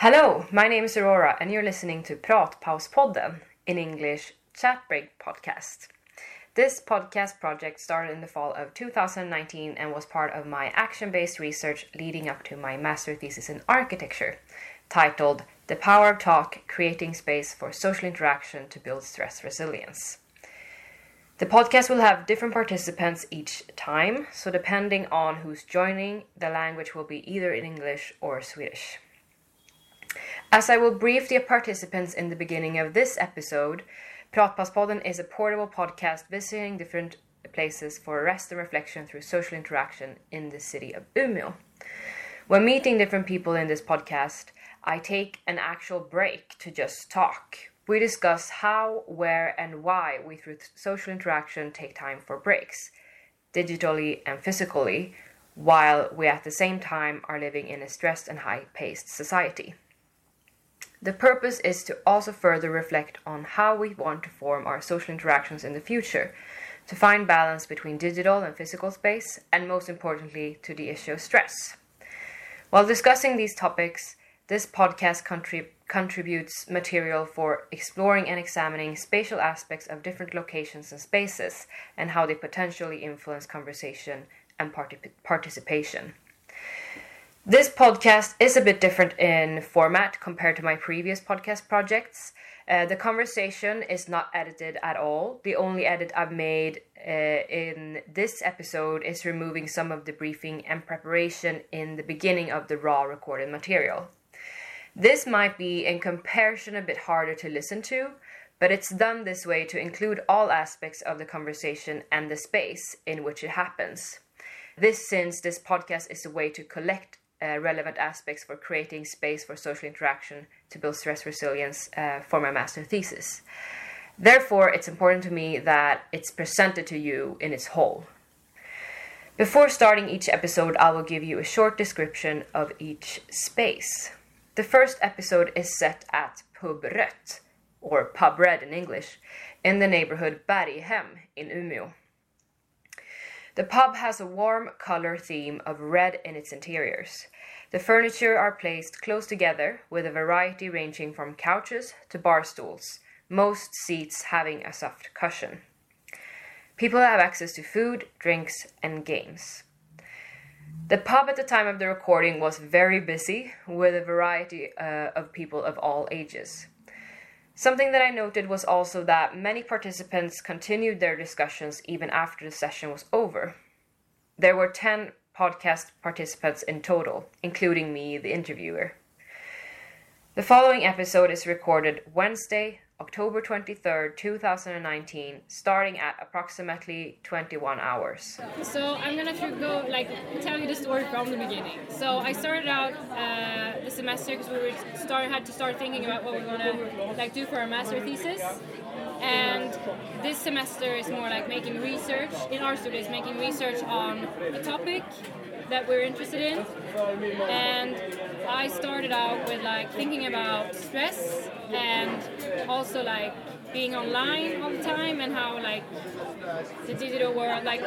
Hello, my name is Aurora, and you're listening to Pratpauspodden, in English, Chat Break Podcast. This podcast project started in the fall of 2019 and was part of my action based research leading up to my master thesis in architecture, titled The Power of Talk Creating Space for Social Interaction to Build Stress Resilience. The podcast will have different participants each time, so depending on who's joining, the language will be either in English or Swedish. As I will brief the participants in the beginning of this episode, Pratpauspodden is a portable podcast visiting different places for rest and reflection through social interaction in the city of Umeå. When meeting different people in this podcast, I take an actual break to just talk. We discuss how, where, and why we, through social interaction, take time for breaks, digitally and physically, while we at the same time are living in a stressed and high paced society. The purpose is to also further reflect on how we want to form our social interactions in the future, to find balance between digital and physical space, and most importantly, to the issue of stress. While discussing these topics, this podcast contrib- contributes material for exploring and examining spatial aspects of different locations and spaces and how they potentially influence conversation and partic- participation. This podcast is a bit different in format compared to my previous podcast projects. Uh, the conversation is not edited at all. The only edit I've made uh, in this episode is removing some of the briefing and preparation in the beginning of the raw recorded material. This might be, in comparison, a bit harder to listen to, but it's done this way to include all aspects of the conversation and the space in which it happens. This, since this podcast is a way to collect uh, relevant aspects for creating space for social interaction to build stress resilience uh, for my master thesis. Therefore, it's important to me that it's presented to you in its whole. Before starting each episode, I will give you a short description of each space. The first episode is set at Pub Rött, or Pub Red in English, in the neighborhood Berghem in Umeå. The pub has a warm color theme of red in its interiors. The furniture are placed close together with a variety ranging from couches to bar stools, most seats having a soft cushion. People have access to food, drinks, and games. The pub at the time of the recording was very busy with a variety uh, of people of all ages. Something that I noted was also that many participants continued their discussions even after the session was over. There were 10 podcast participants in total, including me, the interviewer. The following episode is recorded Wednesday, October 23rd, 2019, starting at approximately 21 hours. So I'm gonna go like tell you the story from the beginning. So I started out uh, the semester because we were start had to start thinking about what we want to like do for our master thesis. And this semester is more like making research in our studies, making research on a topic that we're interested in. And I started out with like thinking about stress and also like being online all the time and how like the digital world like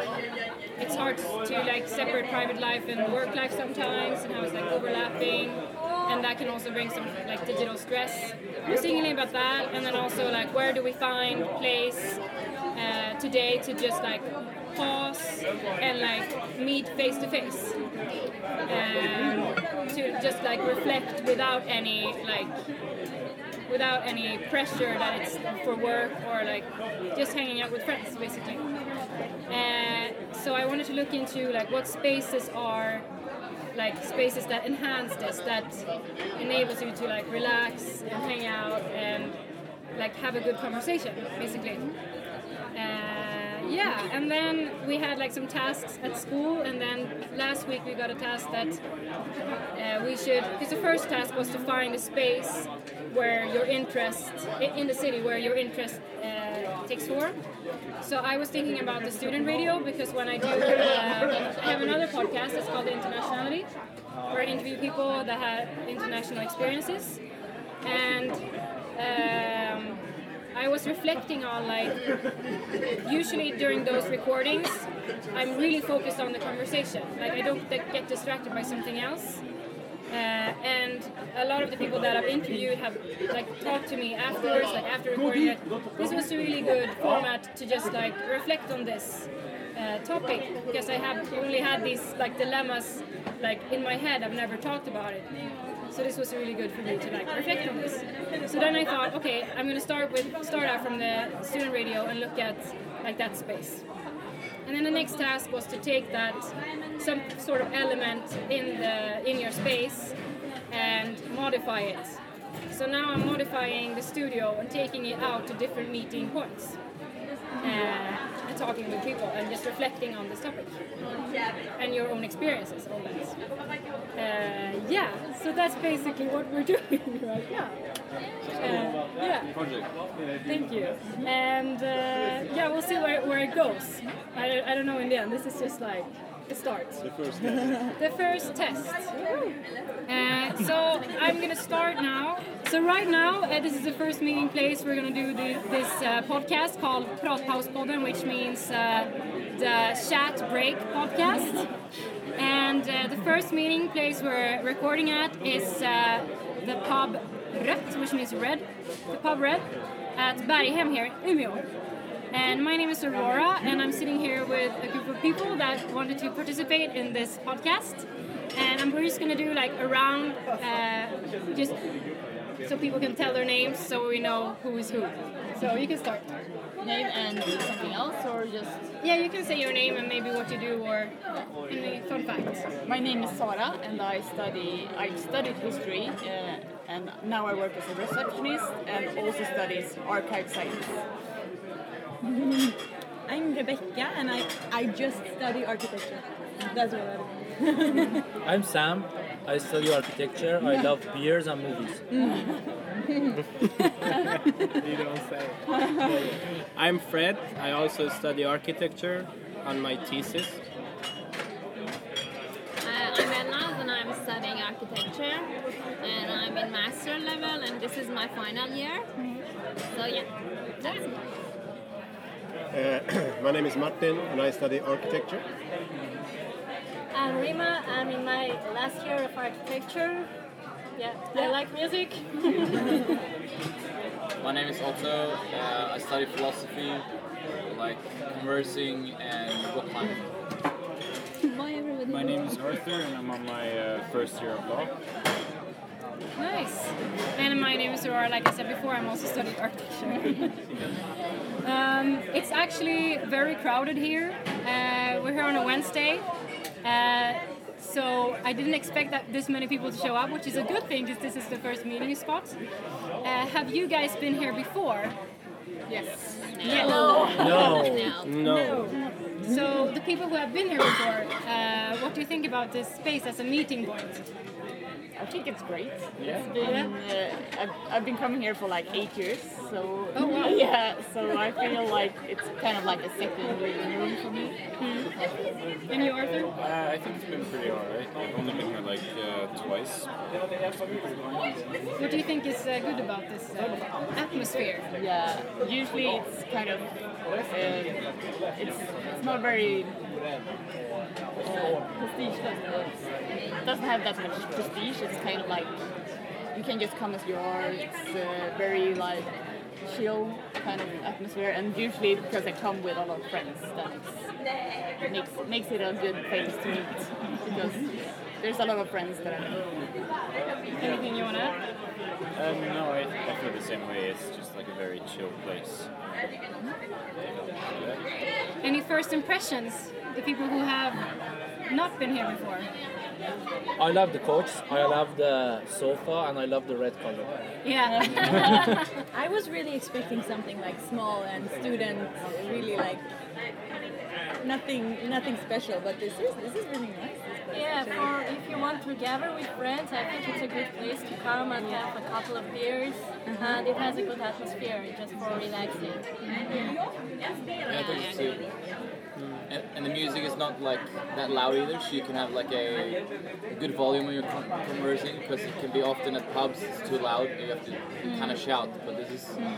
it's hard to like separate private life and work life sometimes and how it's like overlapping and that can also bring some like digital stress. We're thinking about that and then also like where do we find place uh, today to just like pause and like meet face to face to just like reflect without any like without any pressure that it's for work or like just hanging out with friends basically. Uh, so i wanted to look into like what spaces are like spaces that enhance this that enables you to like relax and hang out and like have a good conversation basically. Uh, yeah, and then we had like some tasks at school, and then last week we got a task that uh, we should. Because the first task was to find a space where your interest in the city where your interest uh, takes form. So I was thinking about the student radio because when I do, uh, I have another podcast. It's called the Internationality, where I interview people that have international experiences, and. I was reflecting on like usually during those recordings I'm really focused on the conversation like I don't get distracted by something else and a lot of the people that I've interviewed have like talked to me afterwards, like after recording it. This was a really good format to just like reflect on this uh, topic because I have only had these like dilemmas like in my head. I've never talked about it. So this was really good for me to like reflect on this. So then I thought, okay, I'm gonna start with start out from the student radio and look at like that space. And then the next task was to take that some sort of element in the in your space and modify it. So now I'm modifying the studio and taking it out to different meeting points. Uh, talking with people and just reflecting on this topic. And your own experiences all that uh, yeah so that's basically what we're doing right now. Uh, yeah. Thank you. And uh, yeah we'll see where, where it goes. I, I don't know in the end. This is just like the start The first test. the first test. Uh, so I'm gonna start now. So right now, uh, this is the first meeting place. We're gonna do the, this uh, podcast called Pratpauspodden, which means uh, the chat break podcast. And uh, the first meeting place we're recording at is uh, the pub Rött, which means red. The pub Red at Berghem here in Umeå. And my name is Aurora, and I'm sitting here with a group of people that wanted to participate in this podcast. And I'm just gonna do like a round, uh, just so people can tell their names, so we know who is who. So you can start. name and something else or just Yeah, you can say your name and maybe what you do or any fun facts. my name is Sara and I study I studied history uh, and now I work as a receptionist and also studies archive science. I'm Rebecca and I, I just study architecture. That's what I do. I'm Sam. I study architecture. I love beers and movies. You don't say. I'm Fred. I also study architecture on my thesis. Uh, I'm Elna and I'm studying architecture and I'm in master level and this is my final year. So yeah, that's it. Uh, my name is Martin and I study architecture. I'm Rima. I'm in my last year of architecture. Yeah, I like music. My name is Otto. Uh, I study philosophy, like conversing and book climbing. My name is Arthur and I'm on my uh, first year of law. Nice. And my name is Aurora. Like I said before, I'm also studying architecture. um, it's actually very crowded here. Uh, we're here on a Wednesday. Uh, so I didn't expect that this many people to show up, which is a good thing because this is the first meeting spot. Uh, have you guys been here before? Yes. No. No. No. So the people who have been here before, uh, what do you think about this space as a meeting point? I think it's great. Yeah. It's been, uh, I've, I've been coming here for like eight years, so Oh, wow. yeah. So I feel like it's kind of like a second living room for me. And you, Arthur? Uh, I think it's been pretty alright. I've only been here like uh, twice. What do you think is uh, good about this uh, atmosphere? Yeah. Usually it's kind of uh, it's it's not very prestige. It doesn't have that much prestige. It's kind of like you can just come as you are. It's uh, very like chill kind of atmosphere, and usually because I come with a lot of friends, that makes makes it a good place to meet because there's a lot of friends there. Anything you want to add? Um, no, I, I feel the same way. It's just like a very chill place. Any first impressions? The people who have not been here before. I love the couch. I love the sofa, and I love the red color. Yeah. I was really expecting something like small and student, really like nothing nothing special, but this is this is really nice. This place, Yeah, for if you want to gather with friends, I think it's a good place to come and have a couple of beers, uh-huh. and it has a good atmosphere just for relaxing. Yeah, I think so too. Mm. And, and the music is not like that loud either, so you can have like a, a good volume when you're con- conversing because it can be often at pubs it's too loud. You have to mm. kind of shout, but this is mm.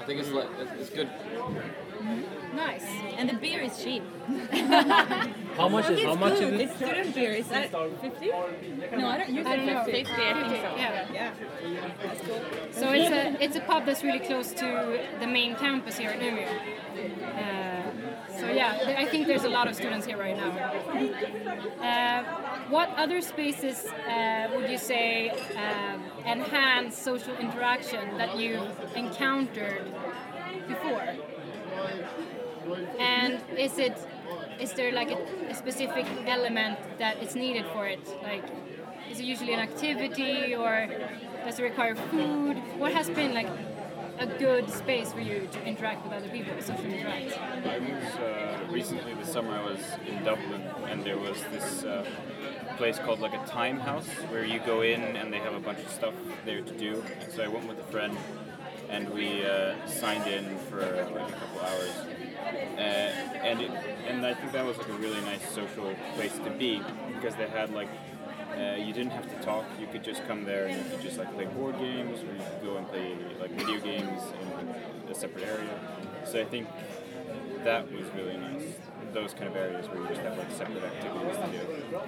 I think it's like it's, it's good. Nice. And the beer is cheap. How much is it's how much good. is it? It's student beer. Is that 50? No, I don't use I don't know. 50. 50, I think so. Yeah. Yeah. So it's a it's a pub that's really close to the main campus here in Umeå. Uh, so yeah, I think there's a lot of students here right now. Uh, what other spaces uh, would you say um, enhance social interaction that you encountered before? And is it is there like a, a specific element that is needed for it? Like, is it usually an activity or does it require food? What has been like a good space for you to interact with other people, interact? I was uh, recently this summer. I was in Dublin, and there was this uh, place called like a time house where you go in and they have a bunch of stuff there to do. And so I went with a friend, and we uh, signed in for like a couple hours. Uh, and it, and I think that was like a really nice social place to be because they had like uh, you didn't have to talk. You could just come there and you could just like play board games, or you could go and play like video games in a separate area. So I think that was really nice. Those kind of areas where you just have like separate activities to do.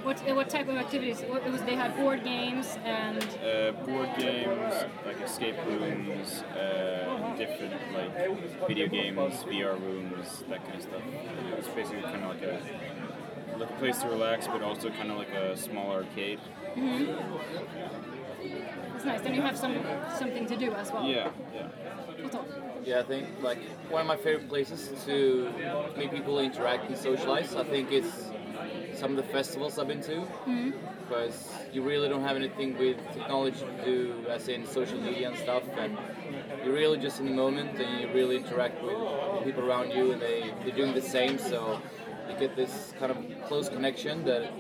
What what type of activities? What, was they had board games and Uh, board games, like escape rooms, uh, different like video games, VR rooms, that kind of stuff. It was basically kind of like a like a place to relax, but also kind of like a small arcade. Mhm. it's nice. Then you have some something to do as well. Yeah, yeah. Yeah, I think like one of my favorite places to meet people, interact, and socialize. I think it's some of the festivals I've been to because you really don't have anything with technology to do, as in social media and stuff, and you're really just in the moment and you really interact with people around you, and they they're doing the same. So you get this kind of close connection that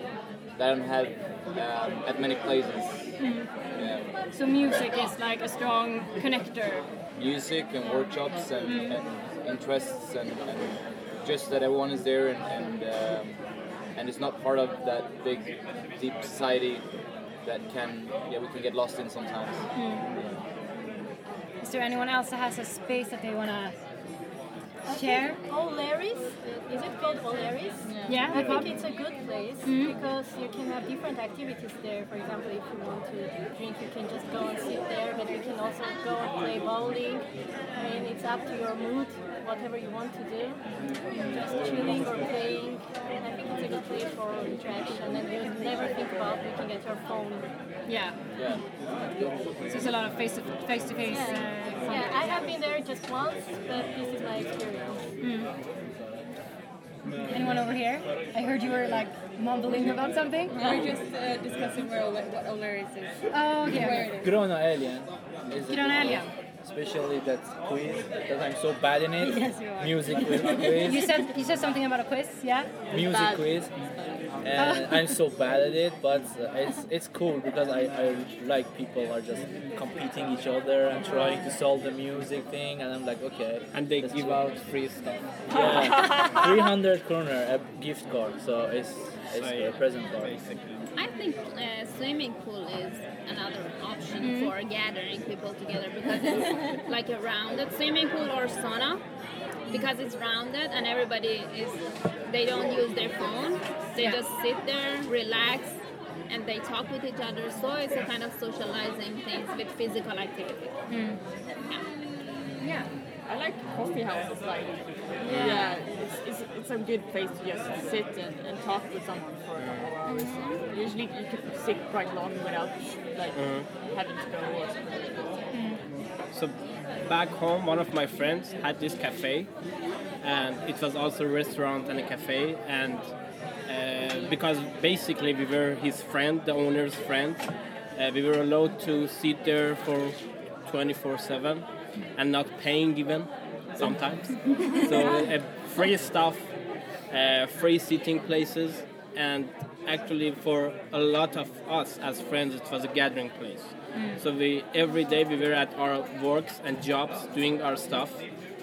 that I don't have um, at many places. Yeah. So music is like a strong connector. music and workshops and, and interests and, and just that everyone is there and and, um, and it's not part of that big deep society that can yeah we can get lost in sometimes. Is there anyone else that has a space that they wanna share? O'Leary's, is it called O'Leary's? Yeah, I think it's a good place mm-hmm. because you can have different activities there. For example, if you want to drink, you can just go and sit there, but you can also go and play bowling. I mean, it's up to your mood, whatever you want to do. Just chilling or playing. And I think it's a good place for interaction, and you never think about looking at your phone. Yeah. Yeah. So there's a lot of face to face to face. Yeah. yeah, I have been there just once, but this is my experience. Anyone over here? I heard you were like mumbling about something. We're just uh, discussing where what O'Leary's is. Oh, yeah. Where okay. it is. Grona Alien. Is it- Grona Alien. Especially that quiz, because I'm so bad in it. Yes, you are. Music quiz. You said you said something about a quiz, yeah? music Bad. quiz and I'm so bad at it but uh, it's it's cool because I, I like people are just competing each other and trying to solve the music thing and I'm like okay And they give try. out free stuff. yeah 300 kroner a gift card so it's it's So, yeah, a present card Basically. I think uh, swimming pool is another option mm-hmm. for gathering people together because it's like a rounded swimming pool or sauna because it's rounded and everybody is they don't use their phone. They Yeah. just sit there relax and they talk with each other. So it's a kind of socializing things with physical activity. Mm. Yeah. I like coffee houses. Like, yeah, it's, it's, it's a good place to just sit and, and talk with someone for a couple hours. Usually, you can sit quite long without like having to go or something. So back home, one of my friends had this cafe, and it was also a restaurant and a cafe. And uh, because basically we were his friend, the owner's friend, uh, we were allowed to sit there for 24/7 and not paying even sometimes. so uh, free stuff, uh, free sitting places, and actually for a lot of us as friends, it was a gathering place. So we every day we were at our works and jobs doing our stuff,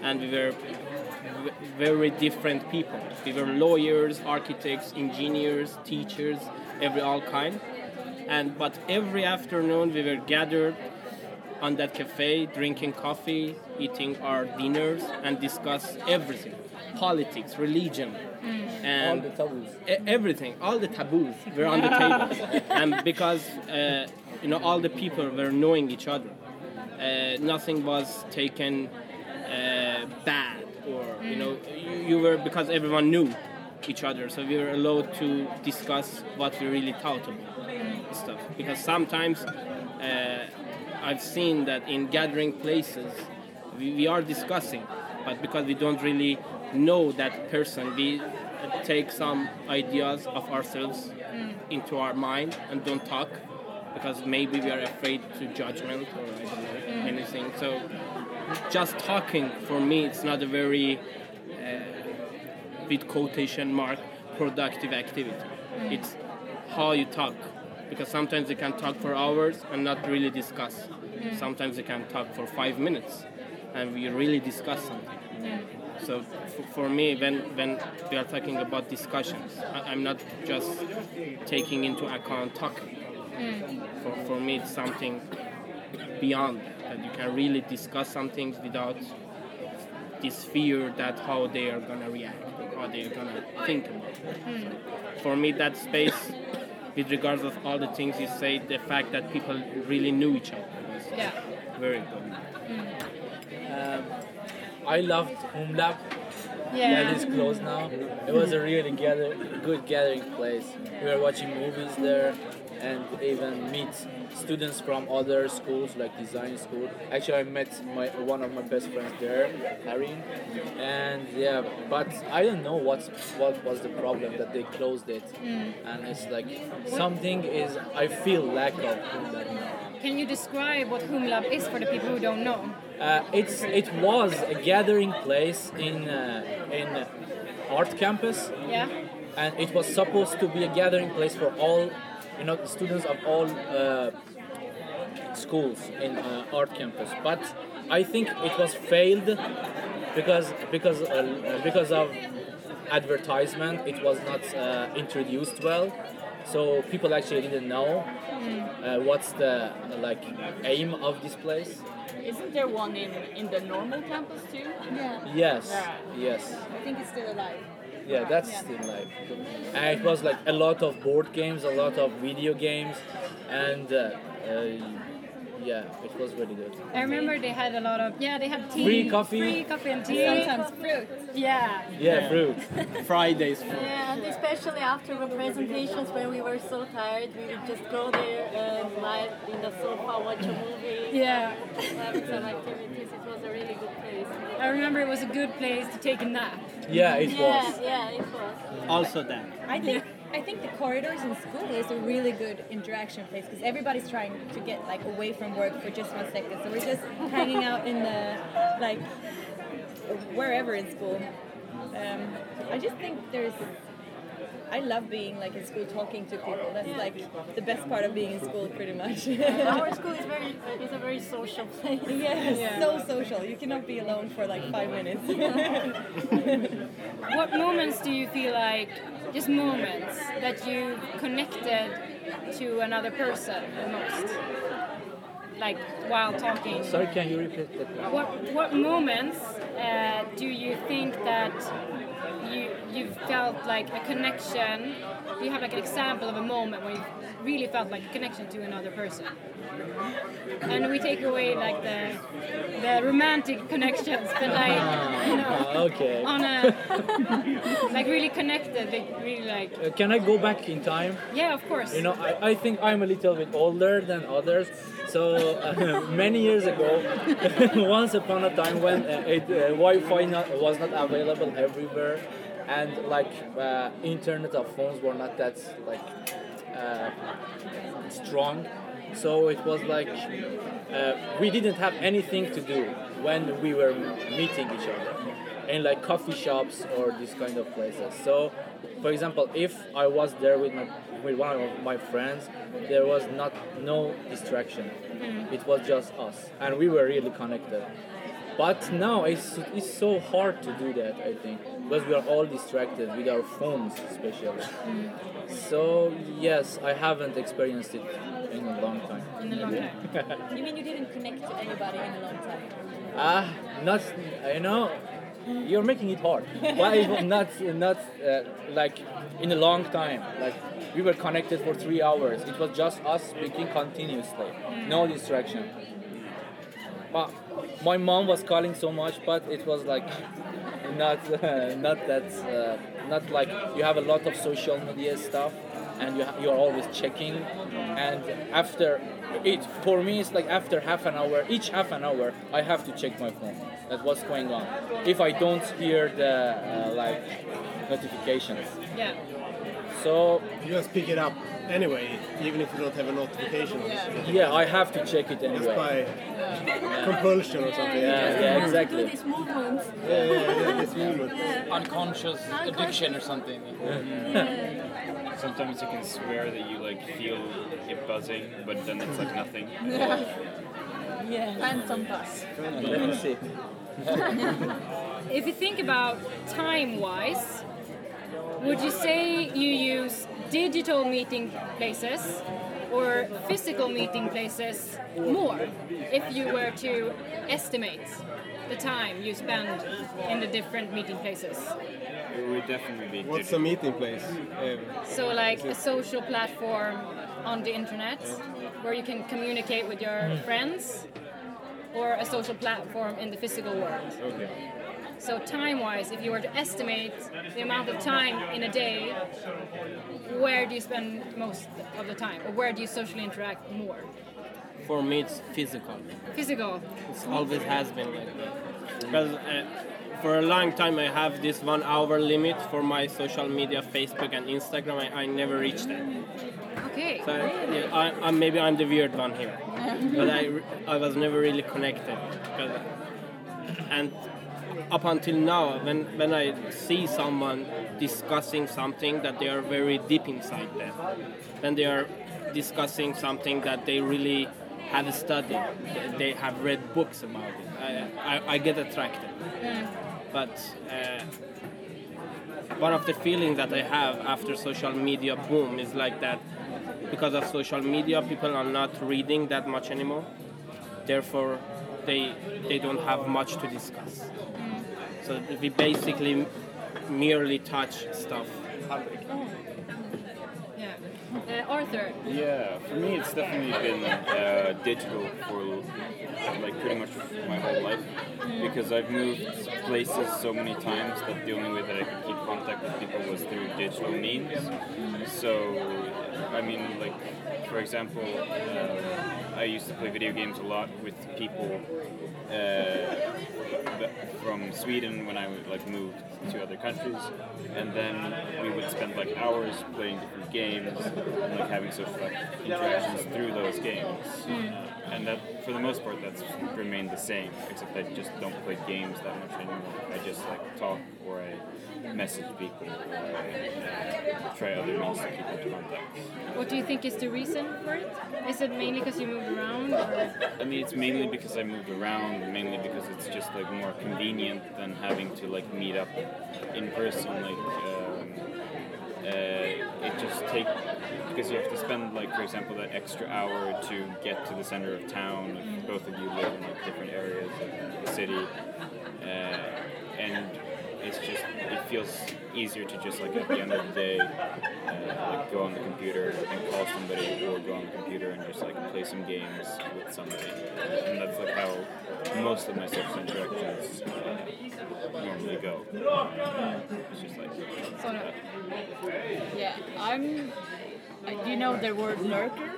and we were very different people. We were lawyers, architects, engineers, teachers, every all kind. And but every afternoon we were gathered on that cafe, drinking coffee, eating our dinners, and discuss everything politics, religion, and All the taboos. e- everything, all the taboos were on the table. and because, uh, you know, all the people were knowing each other, uh, nothing was taken uh, bad or, you know, you, you were, because everyone knew each other, so we were allowed to discuss what we really thought about stuff. Because sometimes uh, I've seen that in gathering places, we, we are discussing, but because we don't really know that person, we take some ideas of ourselves mm. into our mind and don't talk because maybe we are afraid to judgment or I don't know, mm. anything. So just talking for me, it's not a very uh, with quotation mark productive activity. Mm. It's how you talk because sometimes you can talk for hours and not really discuss. Sometimes you can talk for five minutes and we really discuss something. So f- for me, when when we are talking about discussions, I- I'm not just taking into account talking. Mm. For, for me, it's something beyond that, that you can really discuss some things without this fear that how they are gonna react or how they are gonna think about it. Mm. For me, that space, with regards of all the things you say, the fact that people really knew each other was Yeah. very good. Um, I loved HUMlab. Yeah. That is closed now. It was a really gather, good gathering place. We were watching movies there and even meet students from other schools like design school. Actually, I met my one of my best friends there, Harry. And yeah, but I don't know what's what was the problem that they closed it. Mm. And it's like something is I feel lack of Can you describe what HUMlab is for the people who don't know? Uh, it's it was a gathering place in uh, in art campus, Yeah. and it was supposed to be a gathering place for all, you know, students of all uh, schools in uh, art campus. But I think it was failed because because uh, because of advertisement. It was not uh, introduced well, so people actually didn't know uh, what's the like aim of this place. Isn't there one in, in the normal campus too? Yeah. Yes, Yeah. yes. I think it's still alive. Yeah, that's Yeah. still alive. And it was like a lot of board games, a lot of video games, and uh, uh, yeah, it was really good. I remember they had a lot of yeah they had tea, Free coffee. free coffee and tea. Sometimes fruit. Yeah. Yeah, fruit. Fridays. For, Yeah, and especially after the presentations when we were so tired, we would just go there and lie in the sofa, watch a movie, Yeah. have some activities. It was a really good place. I remember it was a good place to take a nap. Yeah, it Yeah, was. yeah, it was. also that. I think I think the corridors in school is a really good interaction place because everybody's trying to get like away from work for just one second. So we're just hanging out in the like wherever in school. Um, I just think there's. I love being like in school talking to people. That's like the best part of being in school, pretty much. Our school is very is a very social place. yes, so social. You cannot be alone for like five minutes. What moments do you feel like, just moments, that you connected to another person the most? Like while talking. Sorry, can you repeat that? What what moments uh, do you think that you you felt like a connection? Do you have like an example of a moment where you really felt like a connection to another person? And we take away like the the romantic connections, but like you know Ah, okay. on a like really connected, like really like Uh, can I go back in time? yeah, of course. You know, I, I think I'm a little bit older than others. So uh, many years ago, once upon a time when uh, it, uh, Wi-Fi not, was not available everywhere, and like uh, internet or phones were not that like uh, strong. So it was like uh, we didn't have anything to do when we were meeting each other in like coffee shops or these kind of places. So, for example, if I was there with my with one of my friends, there was not no distraction. It was just us, and we were really connected. But now it's it's so hard to do that. I think because we are all distracted with our phones, especially. So yes, I haven't experienced it in a long time. in a long time. You mean you didn't connect to anybody in a long time? Ah, not you know, you're making it hard. Why not not uh, like in a long time? Like we were connected for three hours. It was just us speaking continuously, no distraction. But my mom was calling so much, but it was like not uh, not that uh, not like you have a lot of social media stuff and you you're always checking. And after it for me it's like after half an hour each half an hour i have to check my phone. At what's going on. If i don't hear the uh, like notifications. Yeah. So You just pick it up anyway, even if you don't have a notification. on it. yeah i have to check it Just anyway by compulsion or something. yeah, yeah exactly These movements. Yeah, yeah, yeah, this movement. Unconscious addiction or something. Sometimes you can swear that you like feel it buzzing, but then it's like nothing. Yeah. Phantom buzz. let me see If you think about time wise, would you say you use digital meeting places or physical meeting places more if you were to estimate the time you spend in the different meeting places? It would definitely be What's digital. a meeting place? Um, So, like a social platform on the internet where you can communicate with your friends, or a social platform in the physical world. Okay. So, time wise, if you were to estimate the amount of time in a day, where do you spend most of the time, or where do you socially interact more? For me, it's physical. Physical. It always has been like that. Because uh, for a long time, I have this one hour limit for my social media, Facebook and Instagram. I, I never reached that. Okay. So yeah, I, I, maybe I'm the weird one here, but I, I was never really connected. And up until now, when when I see someone discussing something that they are very deep inside them, when they are discussing something that they really have studied, they- have read books about it, I, I, I get attracted. But uh, one of the feelings that I have after social media boom is like that because of social media people are not reading that much anymore. Therefore they they don't have much to discuss so we basically merely touch stuff. Uh, Arthur, Yeah, for me it's definitely been uh, digital for like pretty much my whole life because I've moved places so many times that the only way that I could keep contact with people was through digital means. So, I mean, like for example, uh, I used to play video games a lot with people uh, from Sweden when I like moved to other countries, and then we would spend like hours playing different games and like having social like, interactions through those games. And that, for the most part, that's remained the same. Except I just don't play games that much anymore. I just like talk or I message people or I uh, try other means to keep in contact. what do you think is the reason for it? Is it mainly because you moved around? Or? I mean, it's mainly because I moved around, mainly because it's just like more convenient than having to like meet up in person. Like, um, uh, it just take because you have to spend like, for example, that extra hour to get to the center of town. Both of you live in like different areas of the city, uh, and it's just it feels easier to just like at the end of the day uh, like go on the computer and call somebody or go on the computer and just like play some games with somebody and that's like how most of my social interactions uh, normally go it's just like Sona. Yeah, I'm. Uh, do you know the word lurker?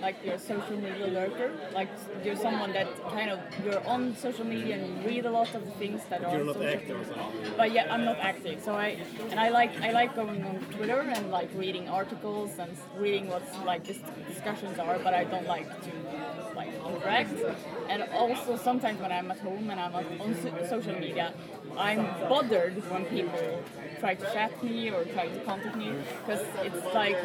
Like you're a social media lurker. Like you're someone that kind of you're on social media and you read a lot of the things that are. You're not social active. But yeah, I'm not active. So I and I like I like going on Twitter and like reading articles and reading what like dis- discussions are. But I don't like to interact. And also sometimes when I'm at home and I'm on on so- social media, I'm bothered when people try to chat me or try to contact me because it's like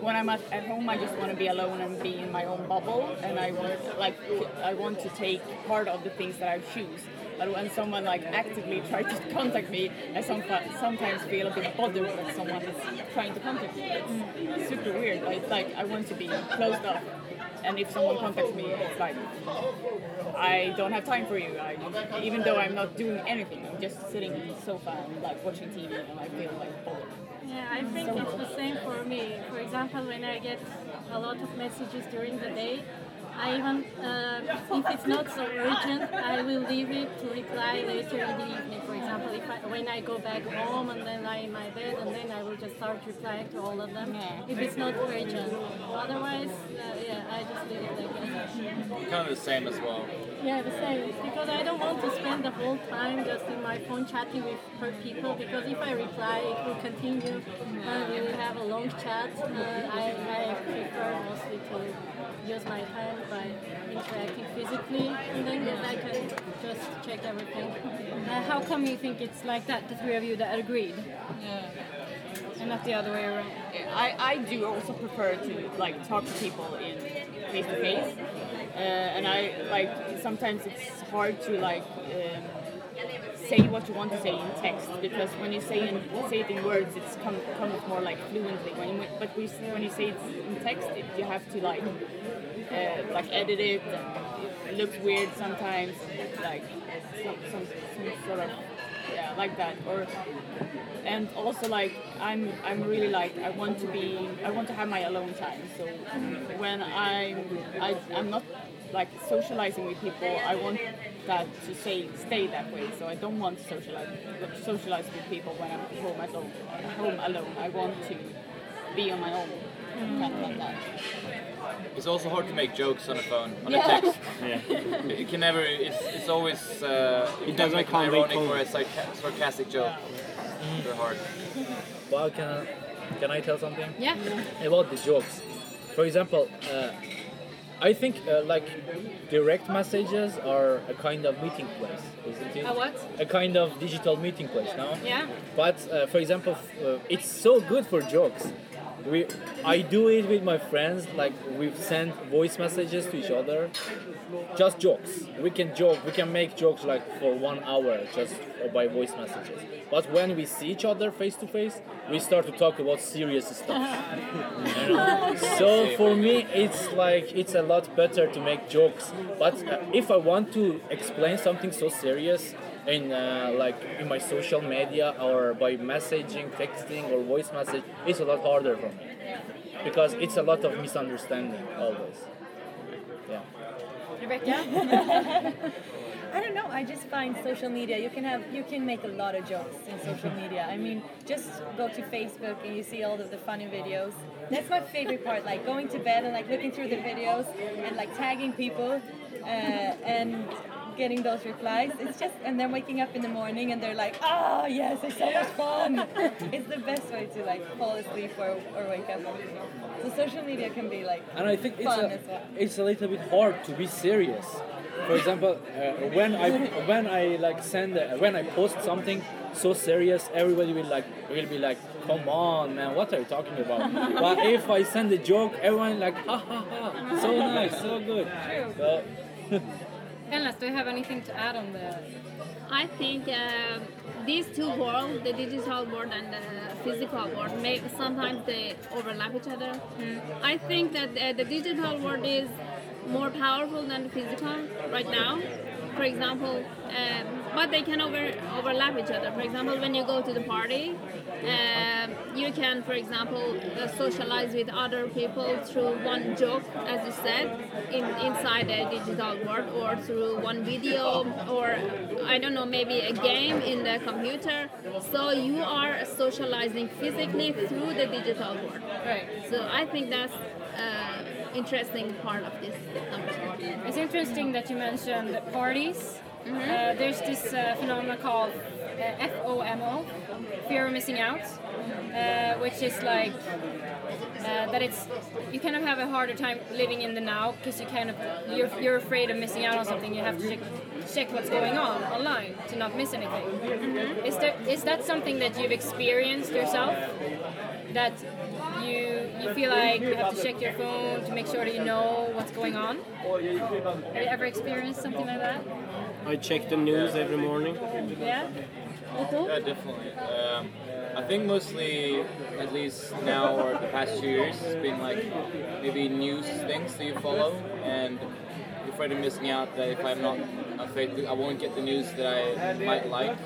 when I'm at, at home I just want to be alone and be in my own bubble and I want like I want to take part of the things that I choose. But when someone like actively tries to contact me, I sometimes sometimes feel a bit bothered that someone is trying to contact me. It's super weird. It's like I want to be closed off. and if someone contacts me, it's like I don't have time for you. I, even though I'm not doing anything, I'm just sitting on the sofa and like watching TV, and I feel like bored. Yeah, I think it's the same for me. For example, when I get a lot of messages during the day, I even, uh, if it's not so urgent, I will leave it to reply later in the evening. For example, if I, when I go back home and then lie in my bed, and then I will just start replying to all of them. If it's not urgent, otherwise, uh, yeah, I just leave it like that. Kind of the same as well. Yeah, the same. Because I don't want to spend the whole time just in my phone chatting with per people. Because if I reply, it will continue, and we will have a long chat. Uh, I, I prefer mostly to use my hand by interacting physically, and then yes, I can just check everything. Uh, how come you think it's like that, the three of you that agreed? And not the other way around? I, I do also prefer to like talk to people in face to face, Uh, and I like sometimes it's hard to like um, say what you want to say in text because when you say in, say it in words, it's come comes more like fluently. When you, but we, when you say it in text, it, you have to like uh, like edit it. And it looks weird sometimes, like some, some, some sort of yeah like that or and also like I'm I'm really like I want to be I want to have my alone time. So when I'm I, I'm not like socializing with people, I want that to stay stay that way. So I don't want to socialize socialize with people when I'm home at home, home alone. I want to be on my own, kind of like that. It's also hard to make jokes on a phone, on Yeah. a text. Yeah. It can never. It's, it's always. Uh, It doesn't make an ironic tone. or a sarcastic joke. They're hard. Well, can can I tell something? Yeah. About the jokes. For example, uh, I think uh, like direct messages are a kind of meeting place, isn't it? A what? A kind of digital meeting place no? Yeah. But uh, for example, uh, it's so good for jokes. We, I do it with my friends. Like we send voice messages to each other, just jokes. We can joke. We can make jokes like for one hour just by voice messages. But when we see each other face to face, we start to talk about serious stuff. So for me, it's like it's a lot better to make jokes. But uh, if I want to explain something so serious in uh, like in my social media or by messaging, texting or voice message, it's a lot harder for me because it's a lot of misunderstanding always. Yeah. Rebecca? I don't know. I just find social media. You can have you can make a lot of jokes in social media. I mean, just go to Facebook and you see all of the funny videos. That's my favorite part. Like going to bed and like looking through the videos and like tagging people uh, and getting those replies. It's just and then waking up in the morning and they're like, oh yes, it's so much fun. it's the best way to like fall asleep or, or wake up. So social media can be like and I think it's a, as well. it's a little bit hard to be serious. For example, uh, when I when I like send uh, when I post something so serious, everybody will like will be like, "Come on, man, what are you talking about?" but if I send a joke, everyone like, "Ha ha ha, so nice, so good." So, Ellis, do you have anything to add on that? I think uh, these two worlds, the digital world and the physical world, may sometimes they overlap each other. I think that uh, the digital world is more powerful than the physical right now. For example, um, but they can over, overlap each other. For example, when you go to the party, um you can, for example, uh, socialize with other people through one joke, as you said, in, inside the digital world, or through one video, or I don't know, maybe a game in the computer. So you are socializing physically through the digital world. Right. So I think that's uh, interesting part of this number. It's interesting that you mentioned parties. Uh, there's this uh, phenomenon called uh, FOMO, fear of missing out, uh, which is like uh, that it's you kind of have a harder time living in the now because you kind of you're, you're afraid of missing out on something. You have to check, check what's going on online to not miss anything. Is there is that something that you've experienced yourself? That you you feel like you have to check your phone to make sure that you know what's going on? Have you ever experienced something like that? I check the news every morning. Yeah. Yeah, definitely. Um, I think mostly, at least now or the past two years, it's been like maybe news things that you follow, and you're afraid of missing out. That if I'm not Facebook, I won't get the news that I might like.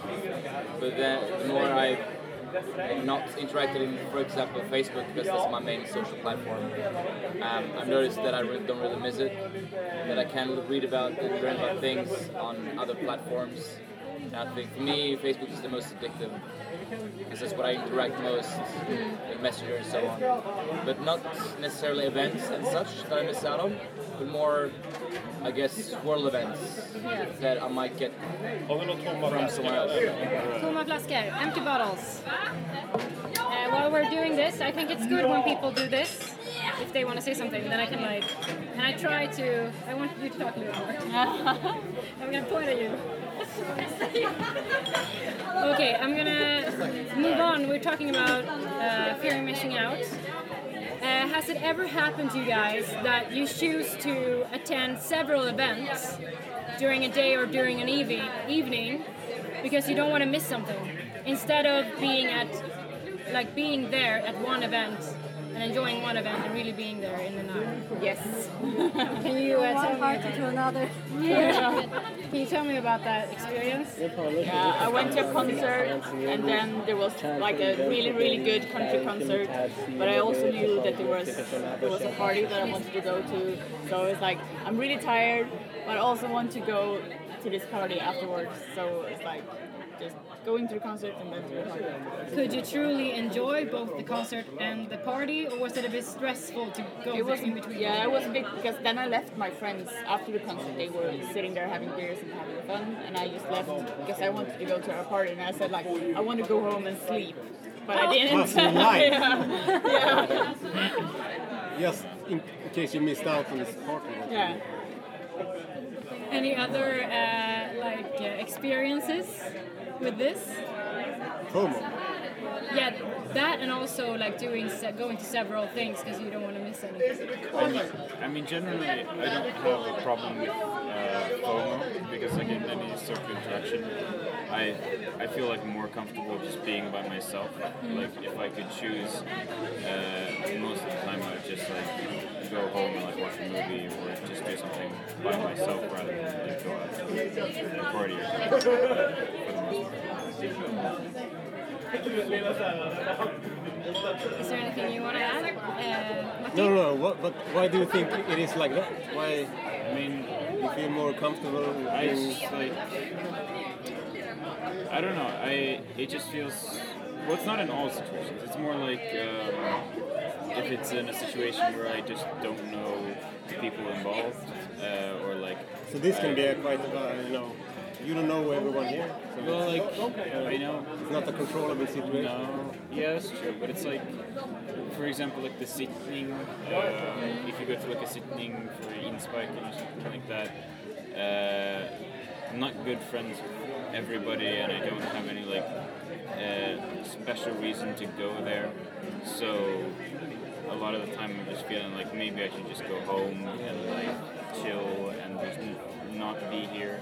But then the more I'm not interacted in, for example, Facebook because that's my main social platform. Um, I've noticed that I really don't really miss it. That I can read about and learn about things on other platforms. And I think for me, Facebook is the most addictive because that's what I interact most with Messenger and so on. But not necessarily events and such that I miss out on, but more, I guess, world events that I might get from someone else. Tomma flaskor, empty bottles. Uh, while we're doing this, I think it's good when people do this. If they want to say something, then I can like, and I try to. I want you to talk a little more. I'm gonna point at you. Okay, I'm gonna move on. We're talking about uh, fearing missing out. Uh, has it ever happened to you guys that you choose to attend several events during a day or during an evening because you don't want to miss something instead of being at like being there at one event and enjoying one event and really being there in the night. Yes. Can you uh, One tell party me? to another. Yeah. Can you tell me about that experience? Yeah, I went to a concert and then there was like a really really good country concert, but I also knew that there was there was a party that I wanted to go to. So it's like I'm really tired, but I also want to go to this party afterwards. So it's like just going to the concert and then to the party. Could you truly enjoy both the concert and the party, or was it a bit stressful to go It was in between? yeah, it was a bit because then I left my friends after the concert. They were sitting there having beers and having fun, and I just left because I wanted to go to a party. And I said like I want to go home and sleep, but I didn't. That's nice. yeah. yeah. Just in case you missed out on this party. Yeah. Any other uh, like uh, experiences with this? FOMO. Yeah, that and also like doing se- going to several things because you don't want to miss anything. I mean, generally, I don't have a problem with uh, FOMO because, like in any social interaction, I I feel like more comfortable just being by myself. Like if I could choose, uh, most of the time I would just like go home and like watch a movie or just do something by myself rather than like, go out to a party or something. For the most part. Is there anything you want to add? Uh, No, no, no. What, but why do you think it is like that? Why I mean, you feel more comfortable? I being- just like I don't know. I it just feels well. It's not in all situations. It's more like um, if it's in a situation where I just don't know the people involved, uh, or like. So this can I- be a quite, uh, you know, you don't know everyone here. So Well, like I know. it's not a controllable situation. No, yeah, that's true. But it's like, for example, like the sitting. Uh, if you go to like a sitting for Inspiken or something like that, uh, I'm not good friends with everybody, and I don't have any like uh, special reason to go there. So a lot of the time, I'm just feeling like maybe I should just go home and like chill and just not be here.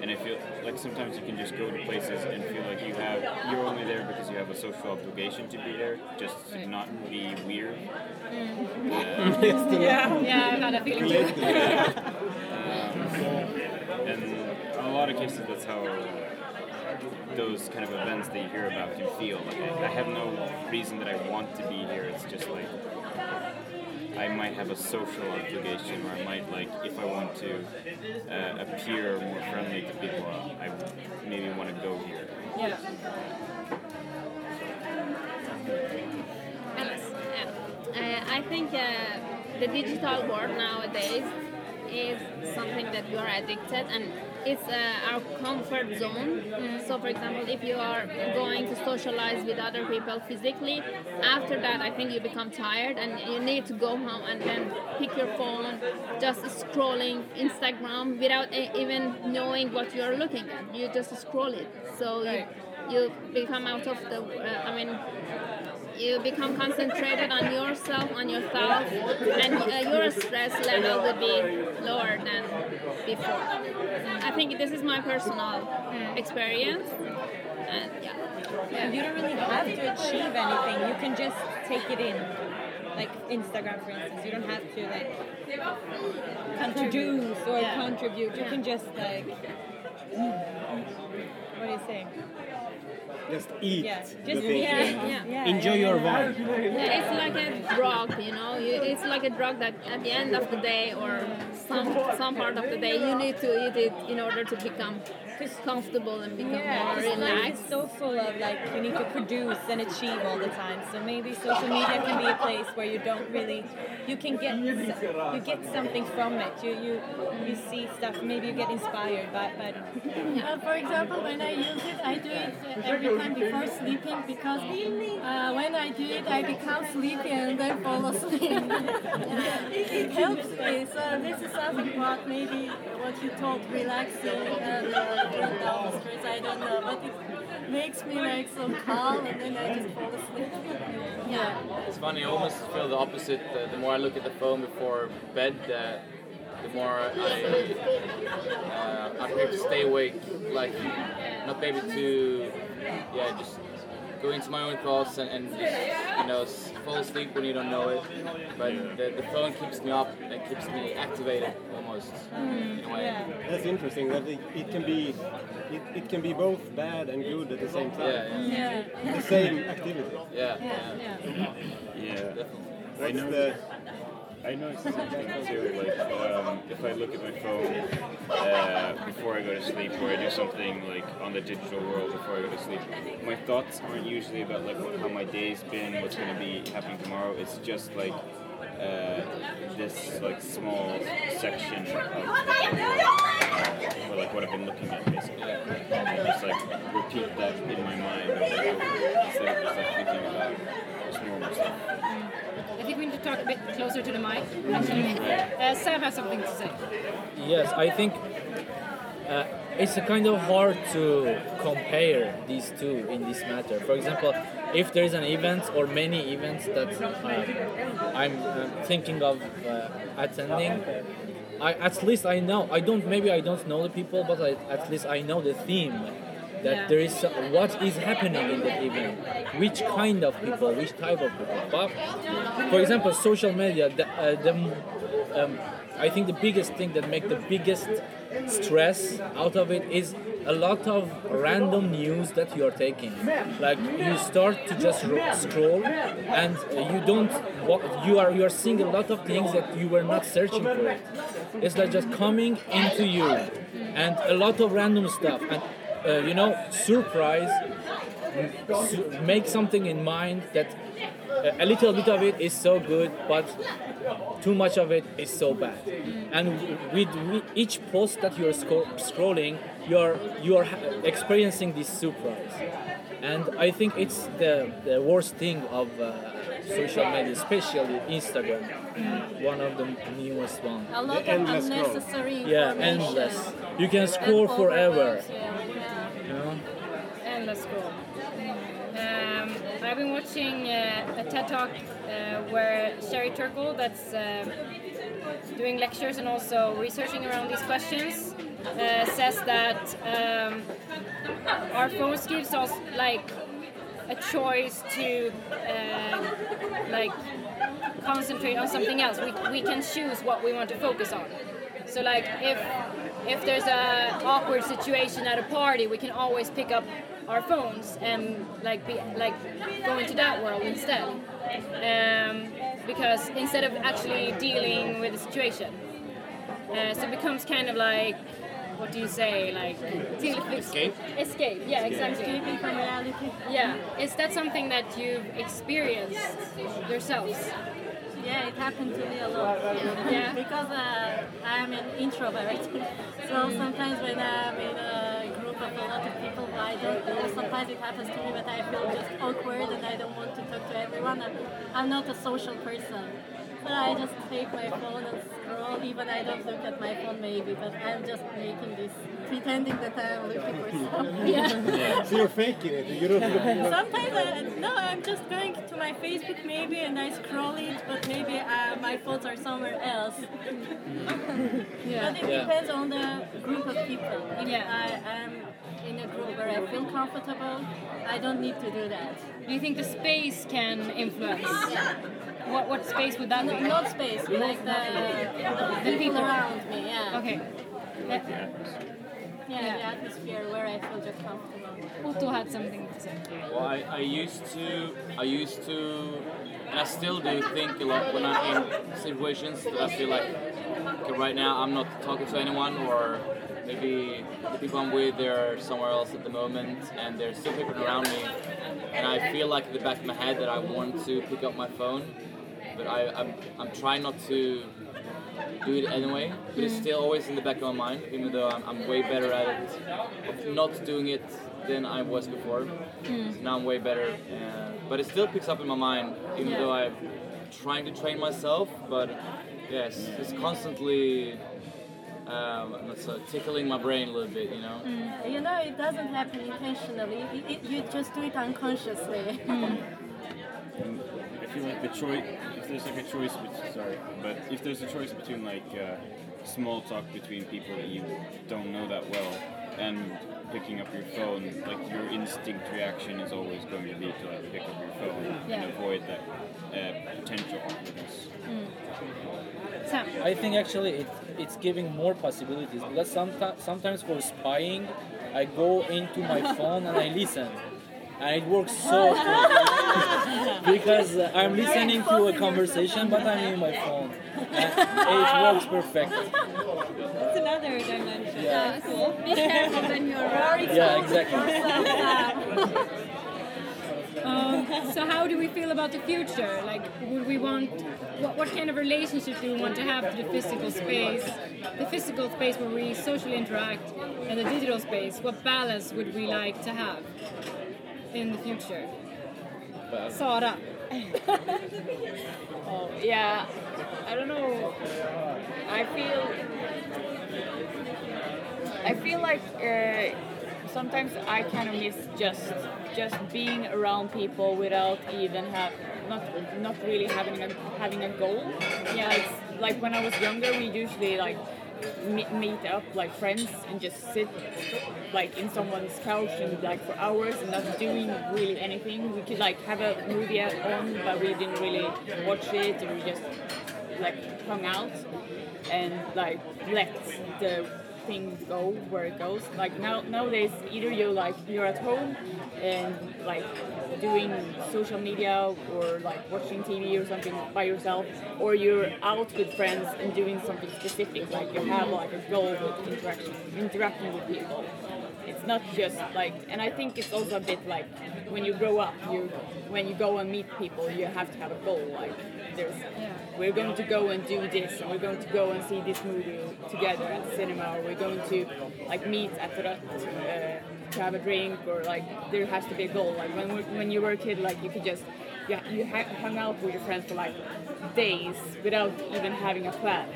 And I feel like sometimes you can just go to places and feel like you have you're only there because you have a social obligation to be there, just to not be weird. Uh, Yeah, yeah, I've had a feeling too. um, and a lot of cases, that's how those kind of events that you hear about can feel. Like I, I have no reason that I want to be here. It's just like I might have a social obligation, or I might like if I want to uh, appear more friendly to people, I maybe want to go here. Yeah. Alice. Uh, I think uh, the digital world nowadays is something that you are addicted and it's uh, our comfort zone. So, for example, if you are going to socialize with other people physically, after that, I think you become tired and you need to go home and then pick your phone, just scrolling Instagram without even knowing what you are looking at. You just scroll it. So you, you become out of the. Uh, I mean, you become concentrated on yourself, on your thoughts, and uh, your stress level would be lower than before. I think this is my personal experience. And yeah. Yeah. You don't really have to achieve anything. You can just take it in. Like Instagram, for instance, you don't have to like produce or Yeah. contribute. You can just like. What are you saying? Just eat Yeah, just. Yeah, yeah. Yeah, Enjoy yeah, your yeah. vibe. Yeah, it's like a drug, you know. You, it's like a drug that at the end of the day or some some part of the day you need to eat it in order to become comfortable and become Yeah, more 'cause relaxed. is so full of like you need to produce and achieve all the time. So maybe social media can be a place where you don't really, you can get you get something from it. You you you see stuff. Maybe you get inspired by by. Uh, for example, when I use it, I do it uh, every before sleeping because uh, when I do it, I become sleepy and then fall asleep. it, helps me. So this is something what maybe what you told, relaxing and uh, down the stress. I don't know, but it makes me like so calm and then I just fall asleep. Yeah. It's funny, I almost feel the opposite. The, more I look at the phone before bed, the, the more I uh, I prefer to stay awake. Like, not able to, yeah, just go into my own thoughts and, and just, you know, fall asleep when you don't know it. But the, the phone keeps me up and keeps me activated almost. in a way. That's interesting. That it, it can be, it, it can be both bad and good at the same time. Yeah, Yeah. The same activity. Yeah, Yeah. yeah, yeah. Yeah. I What's know. the I same thing too. Like um, if I look at my phone uh, before I go to sleep, or I do something like on the digital world before I go to sleep, my thoughts aren't usually about like what, how my day's been, what's going to be happening tomorrow. It's just like uh, this like small section of like what I've been looking at basically. And I just like repeat that in my mind instead of just like thinking about just normal stuff. Think we need to talk a bit closer to the mic. Uh, Sam has something to say. Yes, I think uh, it's kind of hard to compare these two in this matter. For example, if there is an event or many events that uh, I'm uh, thinking of uh, attending, I, at least I know. I don't. Maybe I don't know the people, but I, at least I know the theme. That Yeah. there is what is happening in the event, which kind of people, which type of people. But for example, social media, the, uh, the um, I think the biggest thing that make the biggest stress out of it is a lot of random news that you are taking. Like you start to just ro- scroll, and you don't. You are you are seeing a lot of things that you were not searching for. It's like just coming into you, and a lot of random stuff. And uh, you know, surprise. su- Make something in mind that a- a little bit of it is so good, but too much of it is so bad. And with, with each post that you're sco- scrolling, you're you're experiencing this surprise. And I think it's the, the worst thing of uh, social media, especially Instagram, one of the newest ones. A lot of endless scroll. unnecessary Yeah, endless. You can scroll forever. yeah. Scroll. Um, I've been watching uh, a TED Talk uh, where Sherry Turkle, that's um doing lectures and also researching around these questions, uh, says that um, our phones gives us like a choice to uh, like concentrate on something else. We, we can choose what we want to focus on. So like if if there's a awkward situation at a party, we can always pick up our phones and like be like go into that world instead. Um, because instead of actually dealing with the situation, uh, so it becomes kind of like what do you say like Escape? Escape. Yeah, exactly. Escaping from reality. Yeah, is that something that you've experienced yourselves? Yeah, it happened to me a lot. Yeah. Because uh, I am an introvert. so sometimes when I'm in a group of a lot of people I don't know, sometimes it happens to me that I feel just awkward and I don't want to talk to everyone. I'm, I'm not a social person. So I just take my phone and scroll. Even I don't look at my phone maybe, but I'm just making this, pretending that I'm looking for something. Yeah. so you're faking it. You don't. Sometimes, I, no, I'm just going to my Facebook maybe and I scroll it, but maybe uh, my thoughts are somewhere else. Yeah. But it Yeah. depends on the group of people. If Yeah. I am in a group where I feel comfortable, I don't need to do that. Do you think the space can influence? What what space would that No, be? not space, like the, the people people. around me. Yeah. Okay. Yeah. Yeah, the atmosphere where I feel just comfortable. Otto had something to say. Well, I, I used to, I used to, and I still do think a lot when I'm in situations that I feel like, okay, right now I'm not talking to anyone, or maybe the people I'm with they're somewhere else at the moment, and there's still people around me, and I feel like in the back of my head that I want to pick up my phone, but I, I'm, I'm trying not to do it anyway, but it's still always in the back of my mind, even though I'm, I'm way better at it of not doing it than I was before. So now I'm way better, uh, but it still picks up in my mind, even though I'm trying to train myself. But yes, it's constantly um, it's, uh, tickling my brain a little bit, you know. You know, it doesn't happen intentionally. It, it, you just do it unconsciously. I feel like the choice, if there's like a choice, bet- sorry, but if there's a choice between like uh, small talk between people that you don't know that well and picking up your phone, like your instinct reaction is always going to be to like pick up your phone Yeah. and avoid that uh, potential awkwardness. Sam. I think actually it, it's giving more possibilities because sometimes sometimes for spying, I go into my phone and I listen, and it works so good because uh, I'm listening to a conversation but I'm in my phone, and it works perfect. That's another dimension. Yeah. cool. Be careful when you're around. Yeah, exactly. Um, so how do we feel about the future? Like, would we want what, what kind of relationship do we want to have to the physical space, the physical space where we socially interact, and the digital space? What balance would we like to have in the future? Sara. Oh, yeah. I don't know. I feel. I feel like uh, sometimes I kind of miss just just being around people without even have not not really having a having a goal. Yeah, it's like when I was younger, we usually like meet, up like friends and just sit like in someone's couch and like for hours and not doing really anything. We could like have a movie on, but we didn't really watch it, we just like hung out and like let the thing go where it goes. Like now nowadays, either you like you're at home and like doing social media or like watching TV or something by yourself, or you're out with friends and doing something specific. Like you have like a goal with interaction, interacting with people. It's not just like, and I think it's also a bit like when you grow up, you when you go and meet people, you have to have a goal. Like there's, we're going to go and do this, and we're going to go and see this movie together at the cinema, or we're going to like meet at the uh, to have a drink, or like there has to be a goal. Like when when you were a kid, like you could just yeah you ha- hung out with your friends for like days without even having a plan.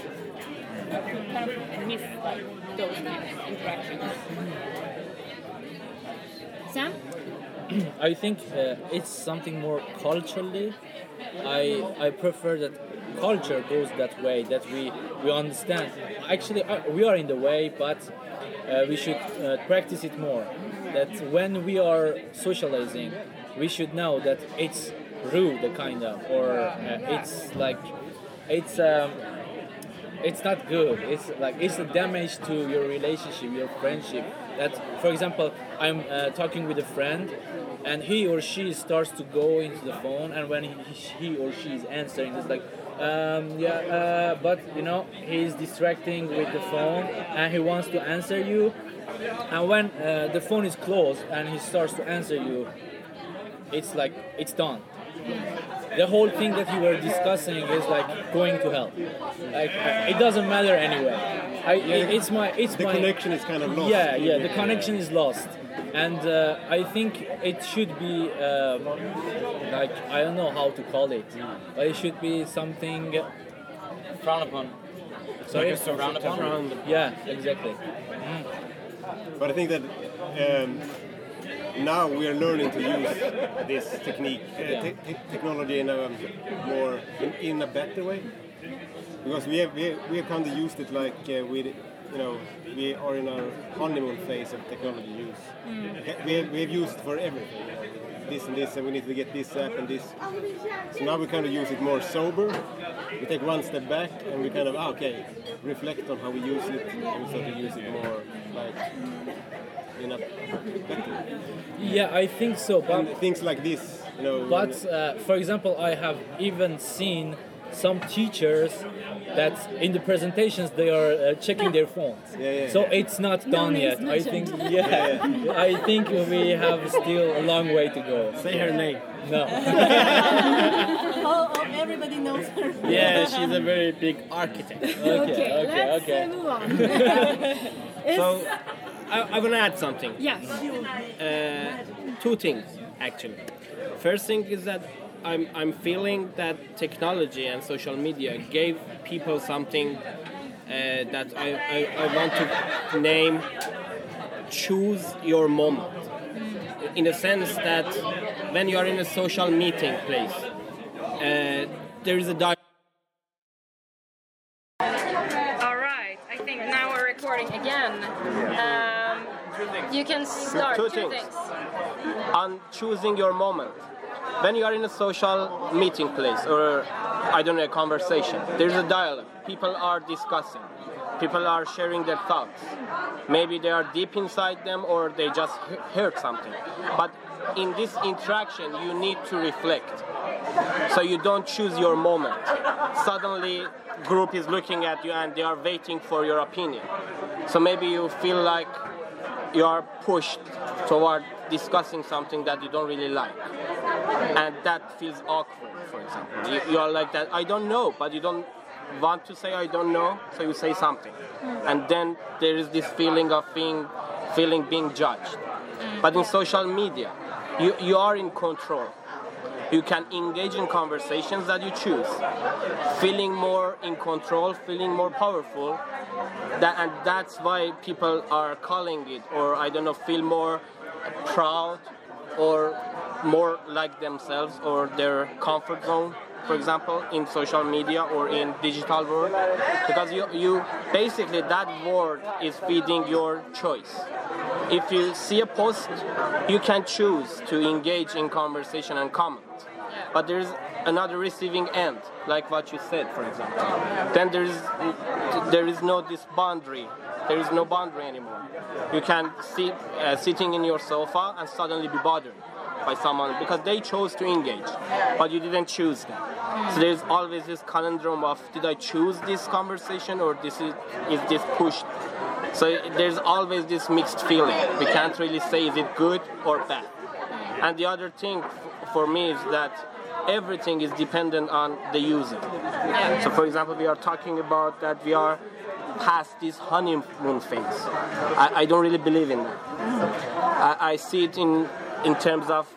Kind of miss like those kind of interactions. Sam? I think uh, it's something more culturally. I I prefer that culture goes that way that we we understand. Actually, uh, we are in the way, but uh, we should uh, practice it more. That when we are socializing, we should know that it's rude, kind of, or uh, it's like it's. Um, it's not good. It's like it's a damage to your relationship, your friendship. That, for example, I'm uh, talking with a friend, and he or she starts to go into the phone, and when he, he or she is answering, it's like, um, yeah, uh, but you know, he's distracting with the phone, and he wants to answer you, and when uh, the phone is closed and he starts to answer you, it's like it's done the whole thing that you were discussing is like going to hell. Like it doesn't matter anyway. I, it's my it's The my connection is kind of lost. yeah yeah the connection is lost, and uh, I think it should be um, like I don't know how to call it, but it should be something. Frowned upon. Sorry, Like a Frowned upon. yeah, exactly. But I think that um, now we are learning to use this technique, uh, te- te- technology in a more, in, in a better way. Because we have, we have, we have kind of used it like uh, we, you know, we are in our honeymoon phase of technology use. Okay, We have, we have used it for everything. This and this, and we need to get this app and this. So now we kind of use it more sober. We take one step back and we kind of, ah, okay, reflect on how we use it and we start to use it more like in a better way. Yeah, I think so. But And things like this, you know. But uh, for example, I have even seen some teachers that in the presentations they are uh, checking their phones. Yeah, yeah, so yeah. it's not done names yet. I think mentioned. yeah, I think we have still a long way to go. Say her name. No. oh, oh, everybody knows her. Yeah, she's a very big architect. Okay, okay, Okay. let's okay. Move on. So I, I want to add something. yes. Uh, two things actually. First thing is that I'm, I'm feeling that technology and social media gave people something uh, that I, I, I want to name choose your moment. In the sense that when you are in a social meeting place, uh, there is a you can start. Two Two, things. things. on choosing your moment. When you are in a social meeting place or I don't know a conversation, there's a dialogue. People are discussing. People are sharing their thoughts. Maybe they are deep inside them or they just heard something. But in this interaction, you need to reflect. So you don't choose your moment. Suddenly, group is looking at you and they are waiting for your opinion. So maybe you feel like you are pushed toward discussing something that you don't really like. And that feels awkward for example. You, you are like that i don't know but you don't want to say i don't know so you say something. Hmm. And then there is this feeling of being feeling being judged. Hmm. But in social media you, you are in control you can engage in conversations that you choose. Feeling more in control feeling more powerful that, and that's why people are calling it or i don't know feel more proud or more like themselves or their comfort zone for example in social media or in digital world. Because you, you basically that word is feeding your choice if you see a post you can choose to engage in conversation and comment. But there's another receiving end like what you said for example. Then there is there is no this boundary. There is no boundary anymore. You can sit uh, sitting in your sofa and suddenly be bothered by someone because they chose to engage but you didn't choose them so there's always this conundrum of did i choose this conversation or this is, is this pushed so there's always this mixed feeling we can't really say is it good or bad and the other thing for me is that everything is dependent on the user. So, for example, we are talking about that we are past this honeymoon phase. I, I don't really believe in that. I, I see it in in terms of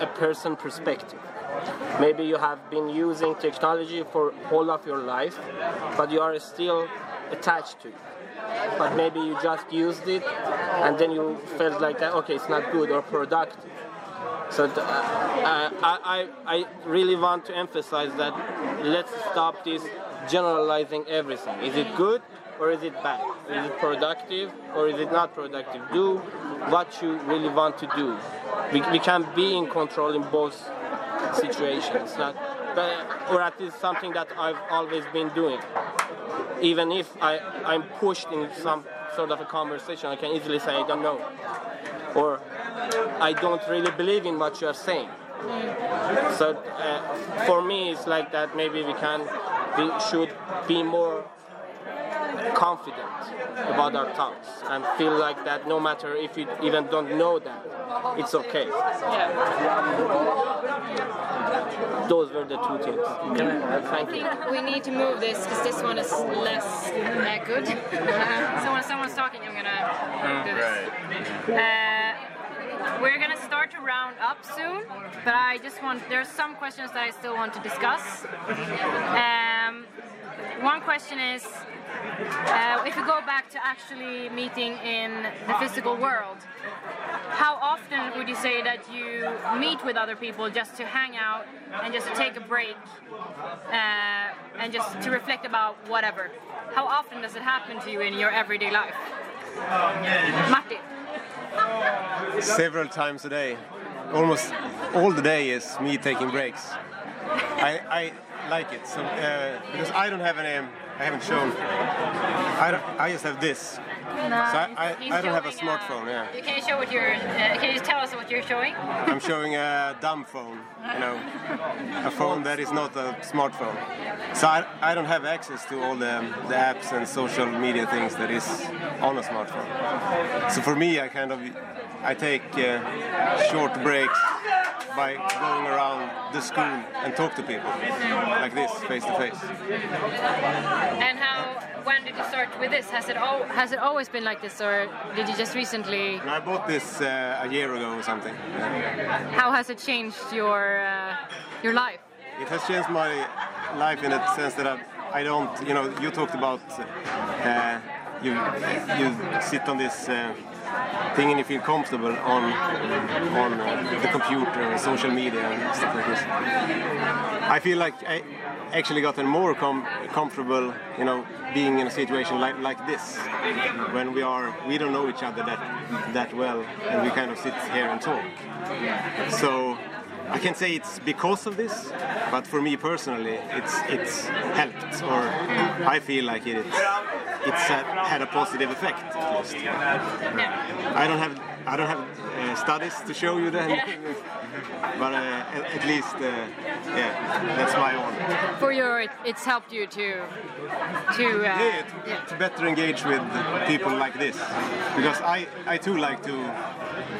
a person perspective. Maybe you have been using technology for whole of your life, but you are still attached to it. But maybe you just used it, and then you felt like. Okay, it's not good or productive. So uh, I, I, I really want to emphasize that let's stop this generalizing everything. Is it good or is it bad? Is it productive or is it not productive? Do what you really want to do. We, we can be in control in both situations, not, but, or at least something that I've always been doing. Even if I, I'm pushed in some sort of a conversation, I can easily say I don't know. Or I don't really believe in what you are saying. So uh, for me, it's like that. Maybe we can, we should be more confident about our thoughts and feel like that. No matter if you even don't know that, it's okay. Yeah. Those were the two things. Thank you. We need to move this because this one is less uh, good. So when someone's talking, I'm gonna do this. Uh, we're gonna start to round up soon, but I just want there's some questions that I still want to discuss. Um, one question is uh, if you go back to actually meeting in the physical world, how often would you say that you meet with other people just to hang out and just to take a break uh, and just to reflect about whatever? How often does it happen to you in your everyday life? Martin. Several times a day. Almost all the day is me taking breaks. I, I like it so, uh, because I don't have any. I haven't shown. I, don't, I just have this. So I, I, I don't have a uh, smartphone. Yeah. Can you show what you're? Uh, can you tell us what you're showing? I'm showing a dumb phone, you know, a phone that is not a smartphone. So I, I don't have access to all the, the apps and social media things that is on a smartphone. So for me, I kind of I take uh, short breaks by going around the school and talk to people like this, face to face. And how? When did you start with this? Has it all? Has it always been like this, or did you just recently? I bought this uh, a year ago or something. Yeah. How has it changed your uh, your life? It has changed my life in the sense that I, I don't, you know, you talked about uh, you you sit on this uh, thing and you feel comfortable on on uh, the computer social media and stuff like this. I feel like I actually gotten more com- comfortable, you know, being in a situation like like this when we are we don't know each other that that well and we kind of sit here and talk. So I can say it's because of this, but for me personally, it's it's helped, or I feel like it it's had, had a positive effect at least. I don't have I don't have uh, studies to show you that, but uh, at, at least uh, yeah, that's my own. For your, it's helped you to to. Uh, Yeah, to, to better engage with people like this, because I I too like to.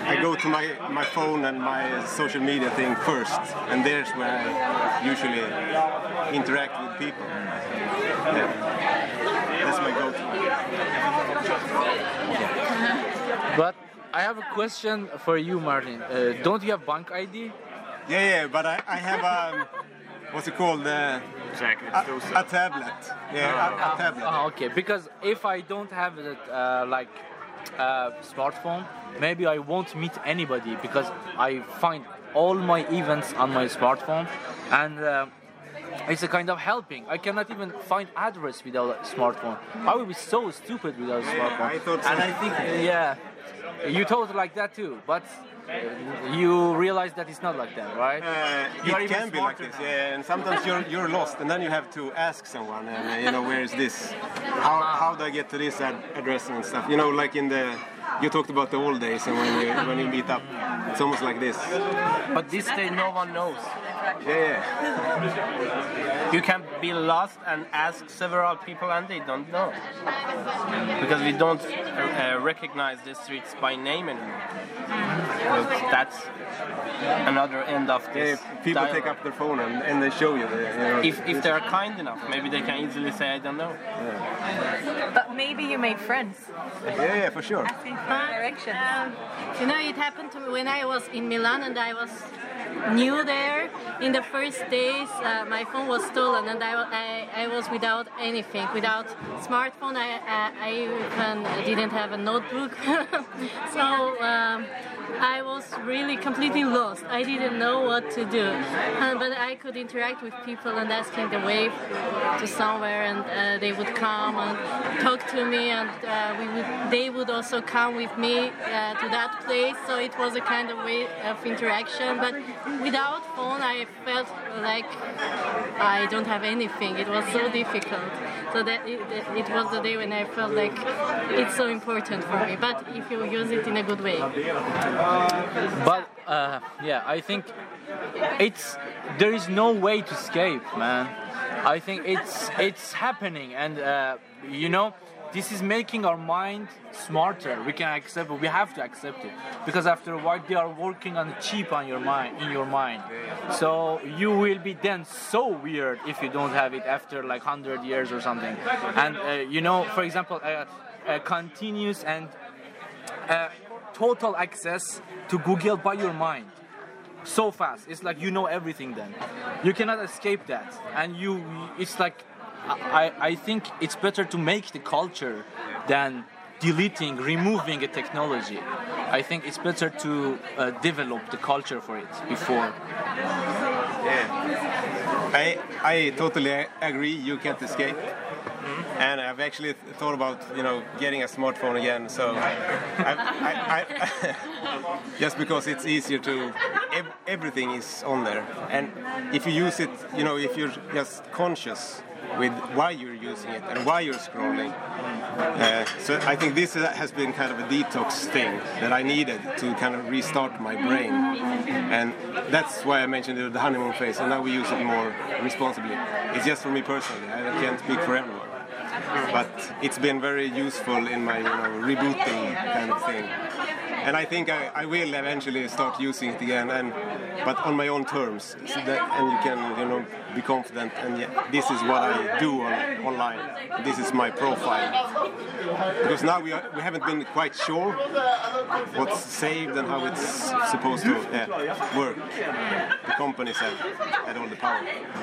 I go to my, my phone and my social media thing first, and there's where I usually interact with people. Yeah. That's my go-to. But I have a question for you, Martin. Uh, don't you have bank ID? Yeah, yeah, but I, I have um, what's it called? Uh, a, a tablet. Yeah, a, a tablet. Ah, okay. Because if I don't have it, uh, like uh, smartphone, maybe I won't meet anybody because I find all my events on my smartphone, and uh, it's a kind of helping. I cannot even find address without a smartphone. I would be so stupid without a Yeah, smartphone. I thought so. And I think, yeah, you thought like that too, but. You realize that it's not like that, right? Uh, You it can be like this, yeah. And sometimes you're you're lost, and then you have to ask someone, and uh, you know, where is this? How how do I get to this ad- address and stuff? You know, like in the you talked about the old days, and when you when you meet up, it's almost like this. But this day no one knows. Yeah, yeah. You can be lost and ask several people and they don't know. Because we don't uh, recognize the streets by name anymore. But that's another end of Yeah, this. people dialogue. take up their phone and, and they show you the. You know, If, if they are kind enough, maybe they can easily say, I don't know. But maybe you made friends. yeah, yeah, for sure. Direction. Um, you know, it happened to me when I was in Milan and I was new there. In the first days, uh, my phone was stolen and I, I, I was without anything, without smartphone. I, I, I even didn't have a notebook. so um, I was really completely lost. I didn't know what to do. Uh, but I could interact with people and asking the way to somewhere and uh, they would come and talk to me and uh, we would, they would also come with me uh, to that place. So it was a kind of way of interaction. But without phone, I felt like I don't have anything. It was so difficult. So that it, it was the day when I felt like it's so important for me. But if you use it in a good way. But uh, yeah, I think it's there is no way to escape, man. I think it's it's happening, and uh, you know, this is making our mind smarter. We can accept it. We have to accept it because after a while they are working on chip on your mind in your mind. So you will be then so weird if you don't have it after like hundred years or something. And uh, you know, for example, uh, continuous and uh, total access to Google by your mind. So fast. It's like you know everything then. You cannot escape that. And you, it's like, I, I think it's better to make the culture than deleting, removing a technology. I think it's better to uh, develop the culture for it before. Yeah. I I totally agree. You can't escape. And I've actually th- thought about you know getting a smartphone again. So I, I, I, just because it's easier to ev- everything is on there, and if you use it, you know, if you're just conscious with why you're using it and why you're scrolling. Uh, so I think this uh, has been kind of a detox thing that I needed to kind of restart my brain, and that's why I mentioned the- honeymoon phase. And now we use it more responsibly. It's just for me personally. I can't speak for everyone, but it's been very useful in my you know, rebooting kind of thing. And I think I, I will eventually start using it again, and but on my own terms, so that, and you can you know be confident. And yeah, this is what I do on, online. This is my profile. Because now we, are, we haven't been quite sure what's saved and how it's supposed to yeah, work. The companies have had all the power.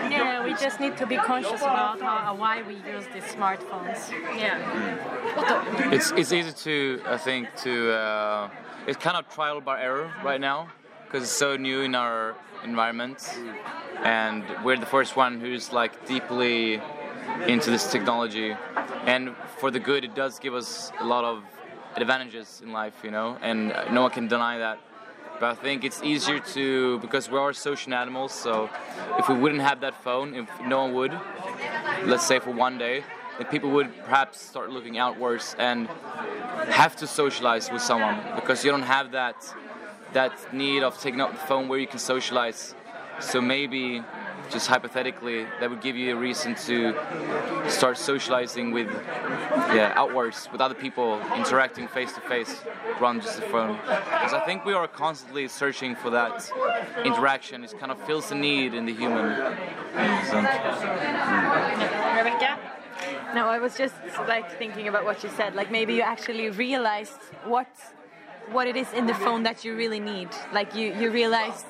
Yeah, we just need to be conscious about how, why we use these smartphones. Yeah. It's it's easy to I think to uh, it's kind of trial by error right now because it's so new in our environment, and we're the first one who's like deeply into this technology, and for the good, it does give us a lot of advantages in life, you know, and no one can deny that. But I think it's easier to because we are social animals. So if we wouldn't have that phone, if no one would, let's say for one day, then people would perhaps start looking outwards and have to socialize with someone because you don't have that that need of taking out the phone where you can socialize. So maybe just hypothetically that would give you a reason to start socializing with yeah outwards with other people interacting face to face rather than just the phone because i think we are constantly searching for that interaction it kind of fills the need in the human So, hmm. Rebecca? No, I was just like thinking about what you said. Like maybe you actually realized what what it is in the phone that you really need. Like you you realize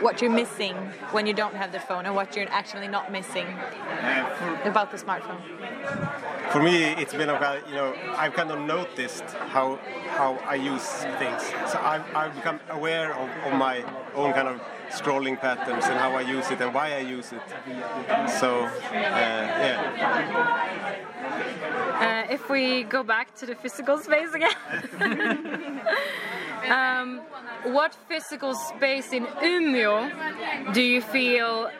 what you're missing when you don't have the phone and what you're actually not missing uh, about the smartphone. For me, it's been about you know I've kind of noticed how how I use things. So I've, I've become aware of, of my own kind of scrolling patterns and how I use it and why I use it. So uh, yeah. Uh, if we go back to the physical space again, um, what physical space in Umeå do you feel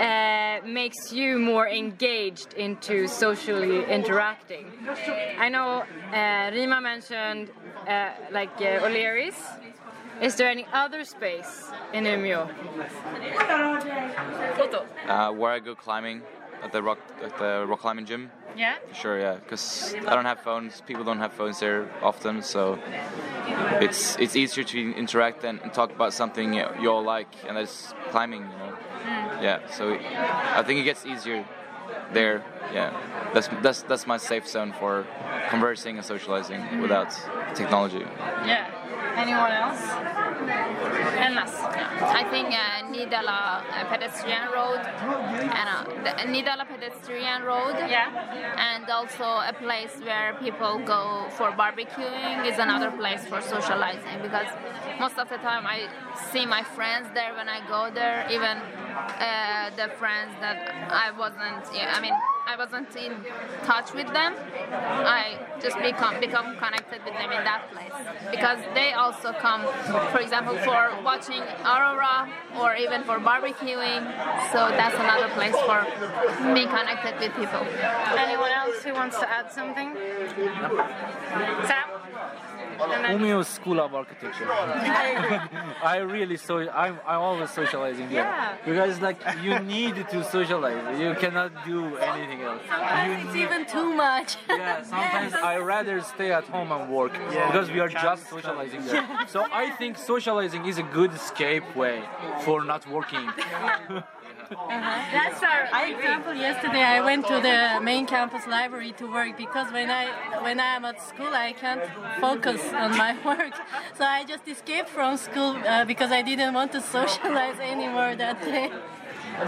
uh, makes you more engaged into socially interacting? I know uh, Rima mentioned uh, like uh, O'Leary's. Is there any other space in Umeå? uh, where i go climbing at the rock at the rock climbing gym Yeah. Sure, yeah, because I don't have phones. People don't have phones there often, so it's it's easier to interact and, and talk about something you, you all like, and that's climbing, you know. Yeah, so I think it gets easier there. Yeah, that's that's that's my safe zone for conversing and socializing without technology. Yeah. Anyone else? Ennas. I think uh, Nydala uh, pedestrian road and uh, the Nydala pedestrian road. Yeah. And also a place where people go for barbecuing is another place for socializing because most of the time I see my friends there when I go there, even uh, the friends that I wasn't. Yeah, I mean. I wasn't in touch with them. I just become become connected with them in that place because they also come, for example, for watching aurora or even for barbecuing. So that's another place for being connected with people. Anyone else who wants to add something? Sam? And then- Umeå School of Architecture. I really so I'm I'm always socializing there Yeah. because like you need to socialize. You cannot do anything else. You It's need- even too much. yeah, sometimes I rather stay at home and work because we are just socializing there. So I think socializing is a good escape way for not working. That's our For example, yesterday I went to the main campus library to work because when I when I am at school I can't focus on my work. So I just escaped from school uh, because I didn't want to socialize anymore that day.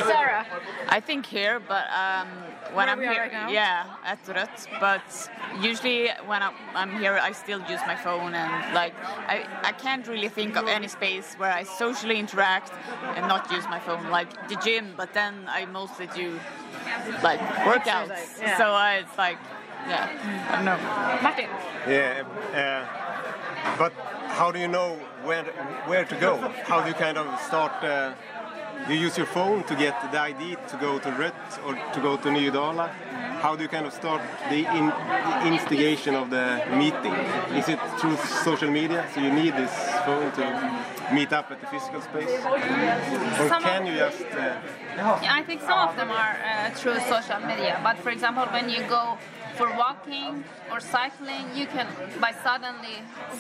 Sarah. I think here, but um, when Where I'm here, right yeah, at Rött. But usually when I'm, I'm here, I still use my phone and like I, I can't really think of any space where I socially interact and not use my phone. Like the gym, but then I mostly do like workouts. Exercise, yeah. So uh, it's like, yeah, I don't know. Martin. Yeah, uh, but how do you know where where to go? How do you kind of start? Uh, you use your phone to get the ID to go to Rött or to go to Nydala. How do you kind of start the, in, the instigation of the meeting? Is it through social media? So you need this phone to meet up at the physical space, or Some can you just? Uh, I think some of them are uh, through social media. But for example, when you go for walking or cycling, you can by suddenly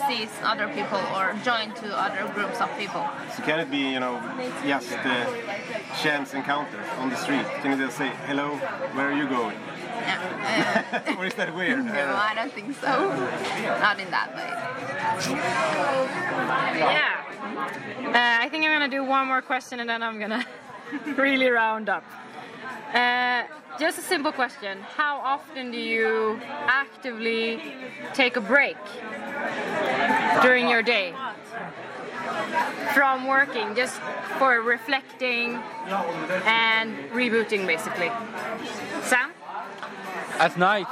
see other people or join to other groups of people. So can it be, you know, just uh, chance encounters on the street? Can you just say, hello, where are you going? or is that weird? No, I don't think so. Not in that way. Yeah. Uh, I think I'm gonna do one more question and then I'm gonna really round up. Uh, just a simple question. How often do you actively take a break during your day from working, just for reflecting and rebooting, basically? Sam? At night,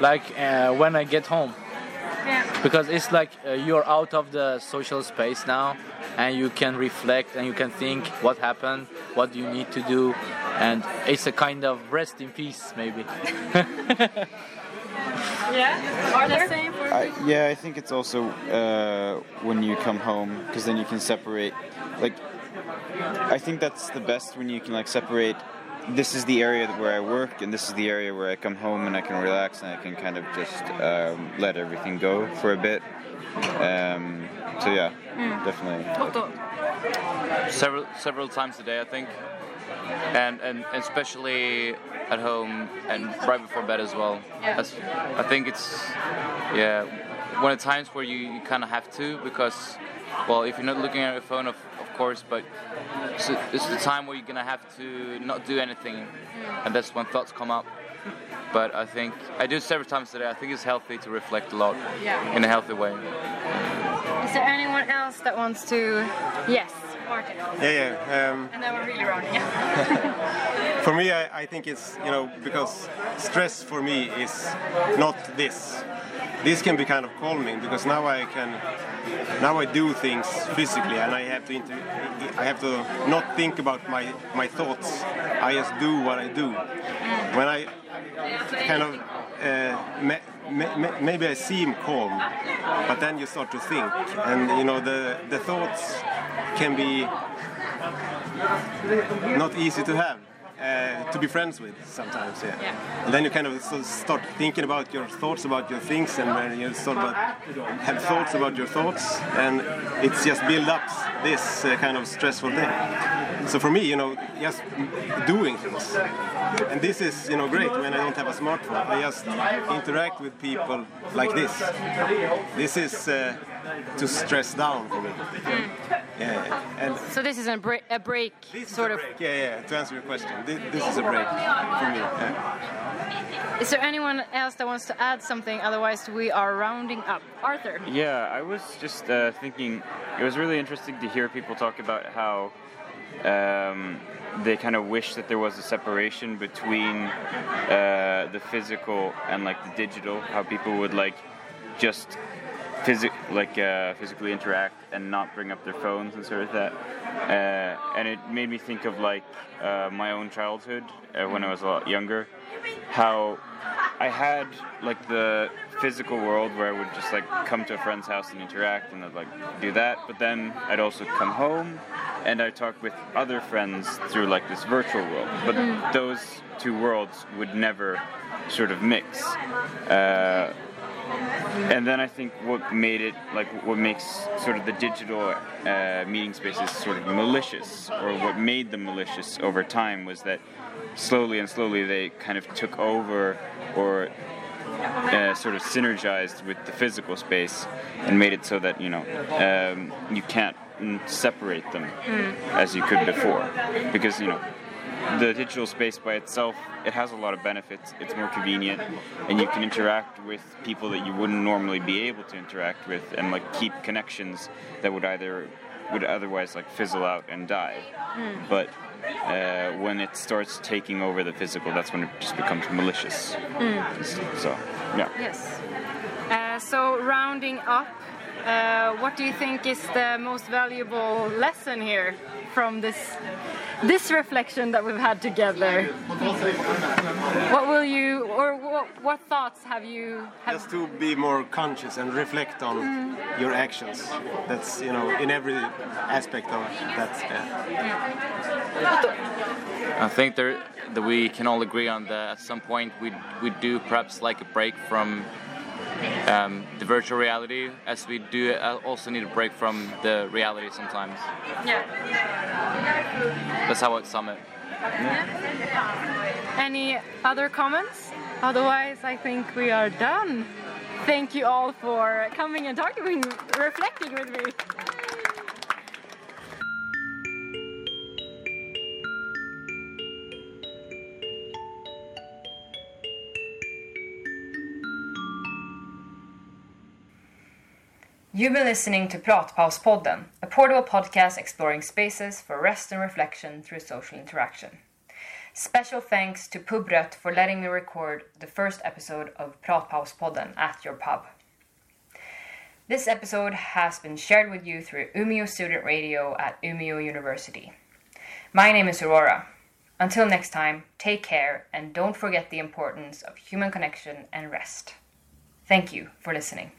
like uh, when I get home. Yeah. because it's like uh, you're out of the social space now and you can reflect and you can think what happened what do you need to do and it's a kind of rest in peace maybe Yeah. Are there? Same I, yeah, I think it's also uh, when you come home because then you can separate. Like, I think that's the best when you can like separate. This is the area where I work, and this is the area where I come home and I can relax and I can kind of just um, let everything go for a bit. Um, so yeah, Mm. definitely. Several several times a day, I think, and and especially at home and right before bed as well. Yeah. I think it's yeah one of the times where you, you kind of have to because well if you're not looking at your phone of, of course but it's, it's the time where you're gonna have to not do anything hmm. and that's when thoughts come up. But I think I do it several times today. I think it's healthy to reflect a lot Yeah. in a healthy way. Is there anyone else that wants to? Yes, Yeah, yeah. Um, And then we're really rounding up. For me, I, I think it's you know because stress for me is not this. This can be kind of calming because now I can now I do things physically and I have to inter- I have to not think about my my thoughts. I just do what I do. When I kind of uh, ma- maybe I seem calm, but then you start to think, and you know the the thoughts can be not easy to have. Uh, to be friends with sometimes, yeah. And then you kind of start thinking about your thoughts about your things, and when you sort of have thoughts about your thoughts, and it's just build up this uh, kind of stressful thing. So for me, you know, just doing things, and this is you know great when I don't have a smartphone. I just interact with people like this. This is uh, to stress down for me. Yeah, yeah. and So this is a break, a break sort of. yeah, yeah. To answer your question, this, this is a break for me. Yeah. Is there anyone else that wants to add something? Otherwise, we are rounding up. Arthur. Yeah, I was just uh, thinking it was really interesting to hear people talk about how um, they kind of wish that there was a separation between uh, the physical and like the digital. How people would like just physi- like uh, physically interact and not bring up their phones and sort of that. Uh, and it made me think of like uh, my own childhood uh, when I was a lot younger. How I had like the physical world where I would just like come to a friend's house and interact and I'd like do that, but then I'd also come home and I'd talk with other friends through like this virtual world. But Mm. those two worlds would never sort of mix. Uh, and then I think what made it like what makes sort of the digital uh, meeting spaces sort of malicious, or what made them malicious over time was that slowly and slowly they kind of took over or uh, sort of synergized with the physical space and made it so that you know um, you can't separate them as you could before, because you know the digital space by itself it has a lot of benefits. It's more convenient, and you can interact with people that you wouldn't normally be able to interact with, and like keep connections that would either would otherwise like fizzle out and die. But uh, when it starts taking over the physical, that's when it just becomes malicious. So, yeah. Yes. Uh, so, rounding up, uh, what do you think is the most valuable lesson here from this this reflection that we've had together? What will you, or what, what thoughts have you? Have, Just to be more conscious and reflect on mm. your actions. That's you know in every aspect of that. Yeah. I think there, that we can all agree on that at some point we we do perhaps like a break from um, the virtual reality, as we do uh, also need a break from the reality sometimes. yeah. That's how I'd sum it. Any other comments? Otherwise, I think we are done. Thank you all for coming and talking, reflecting with me. You've been listening to Pratpauspodden, a portable podcast exploring spaces for rest and reflection through social interaction. Special thanks to Pubröt for letting me record the first episode of Pratpauspodden at your pub. This episode has been shared with you through Umeå Student Radio at Umeå University. My name is Aurora. Until next time, take care and don't forget the importance of human connection and rest. Thank you for listening.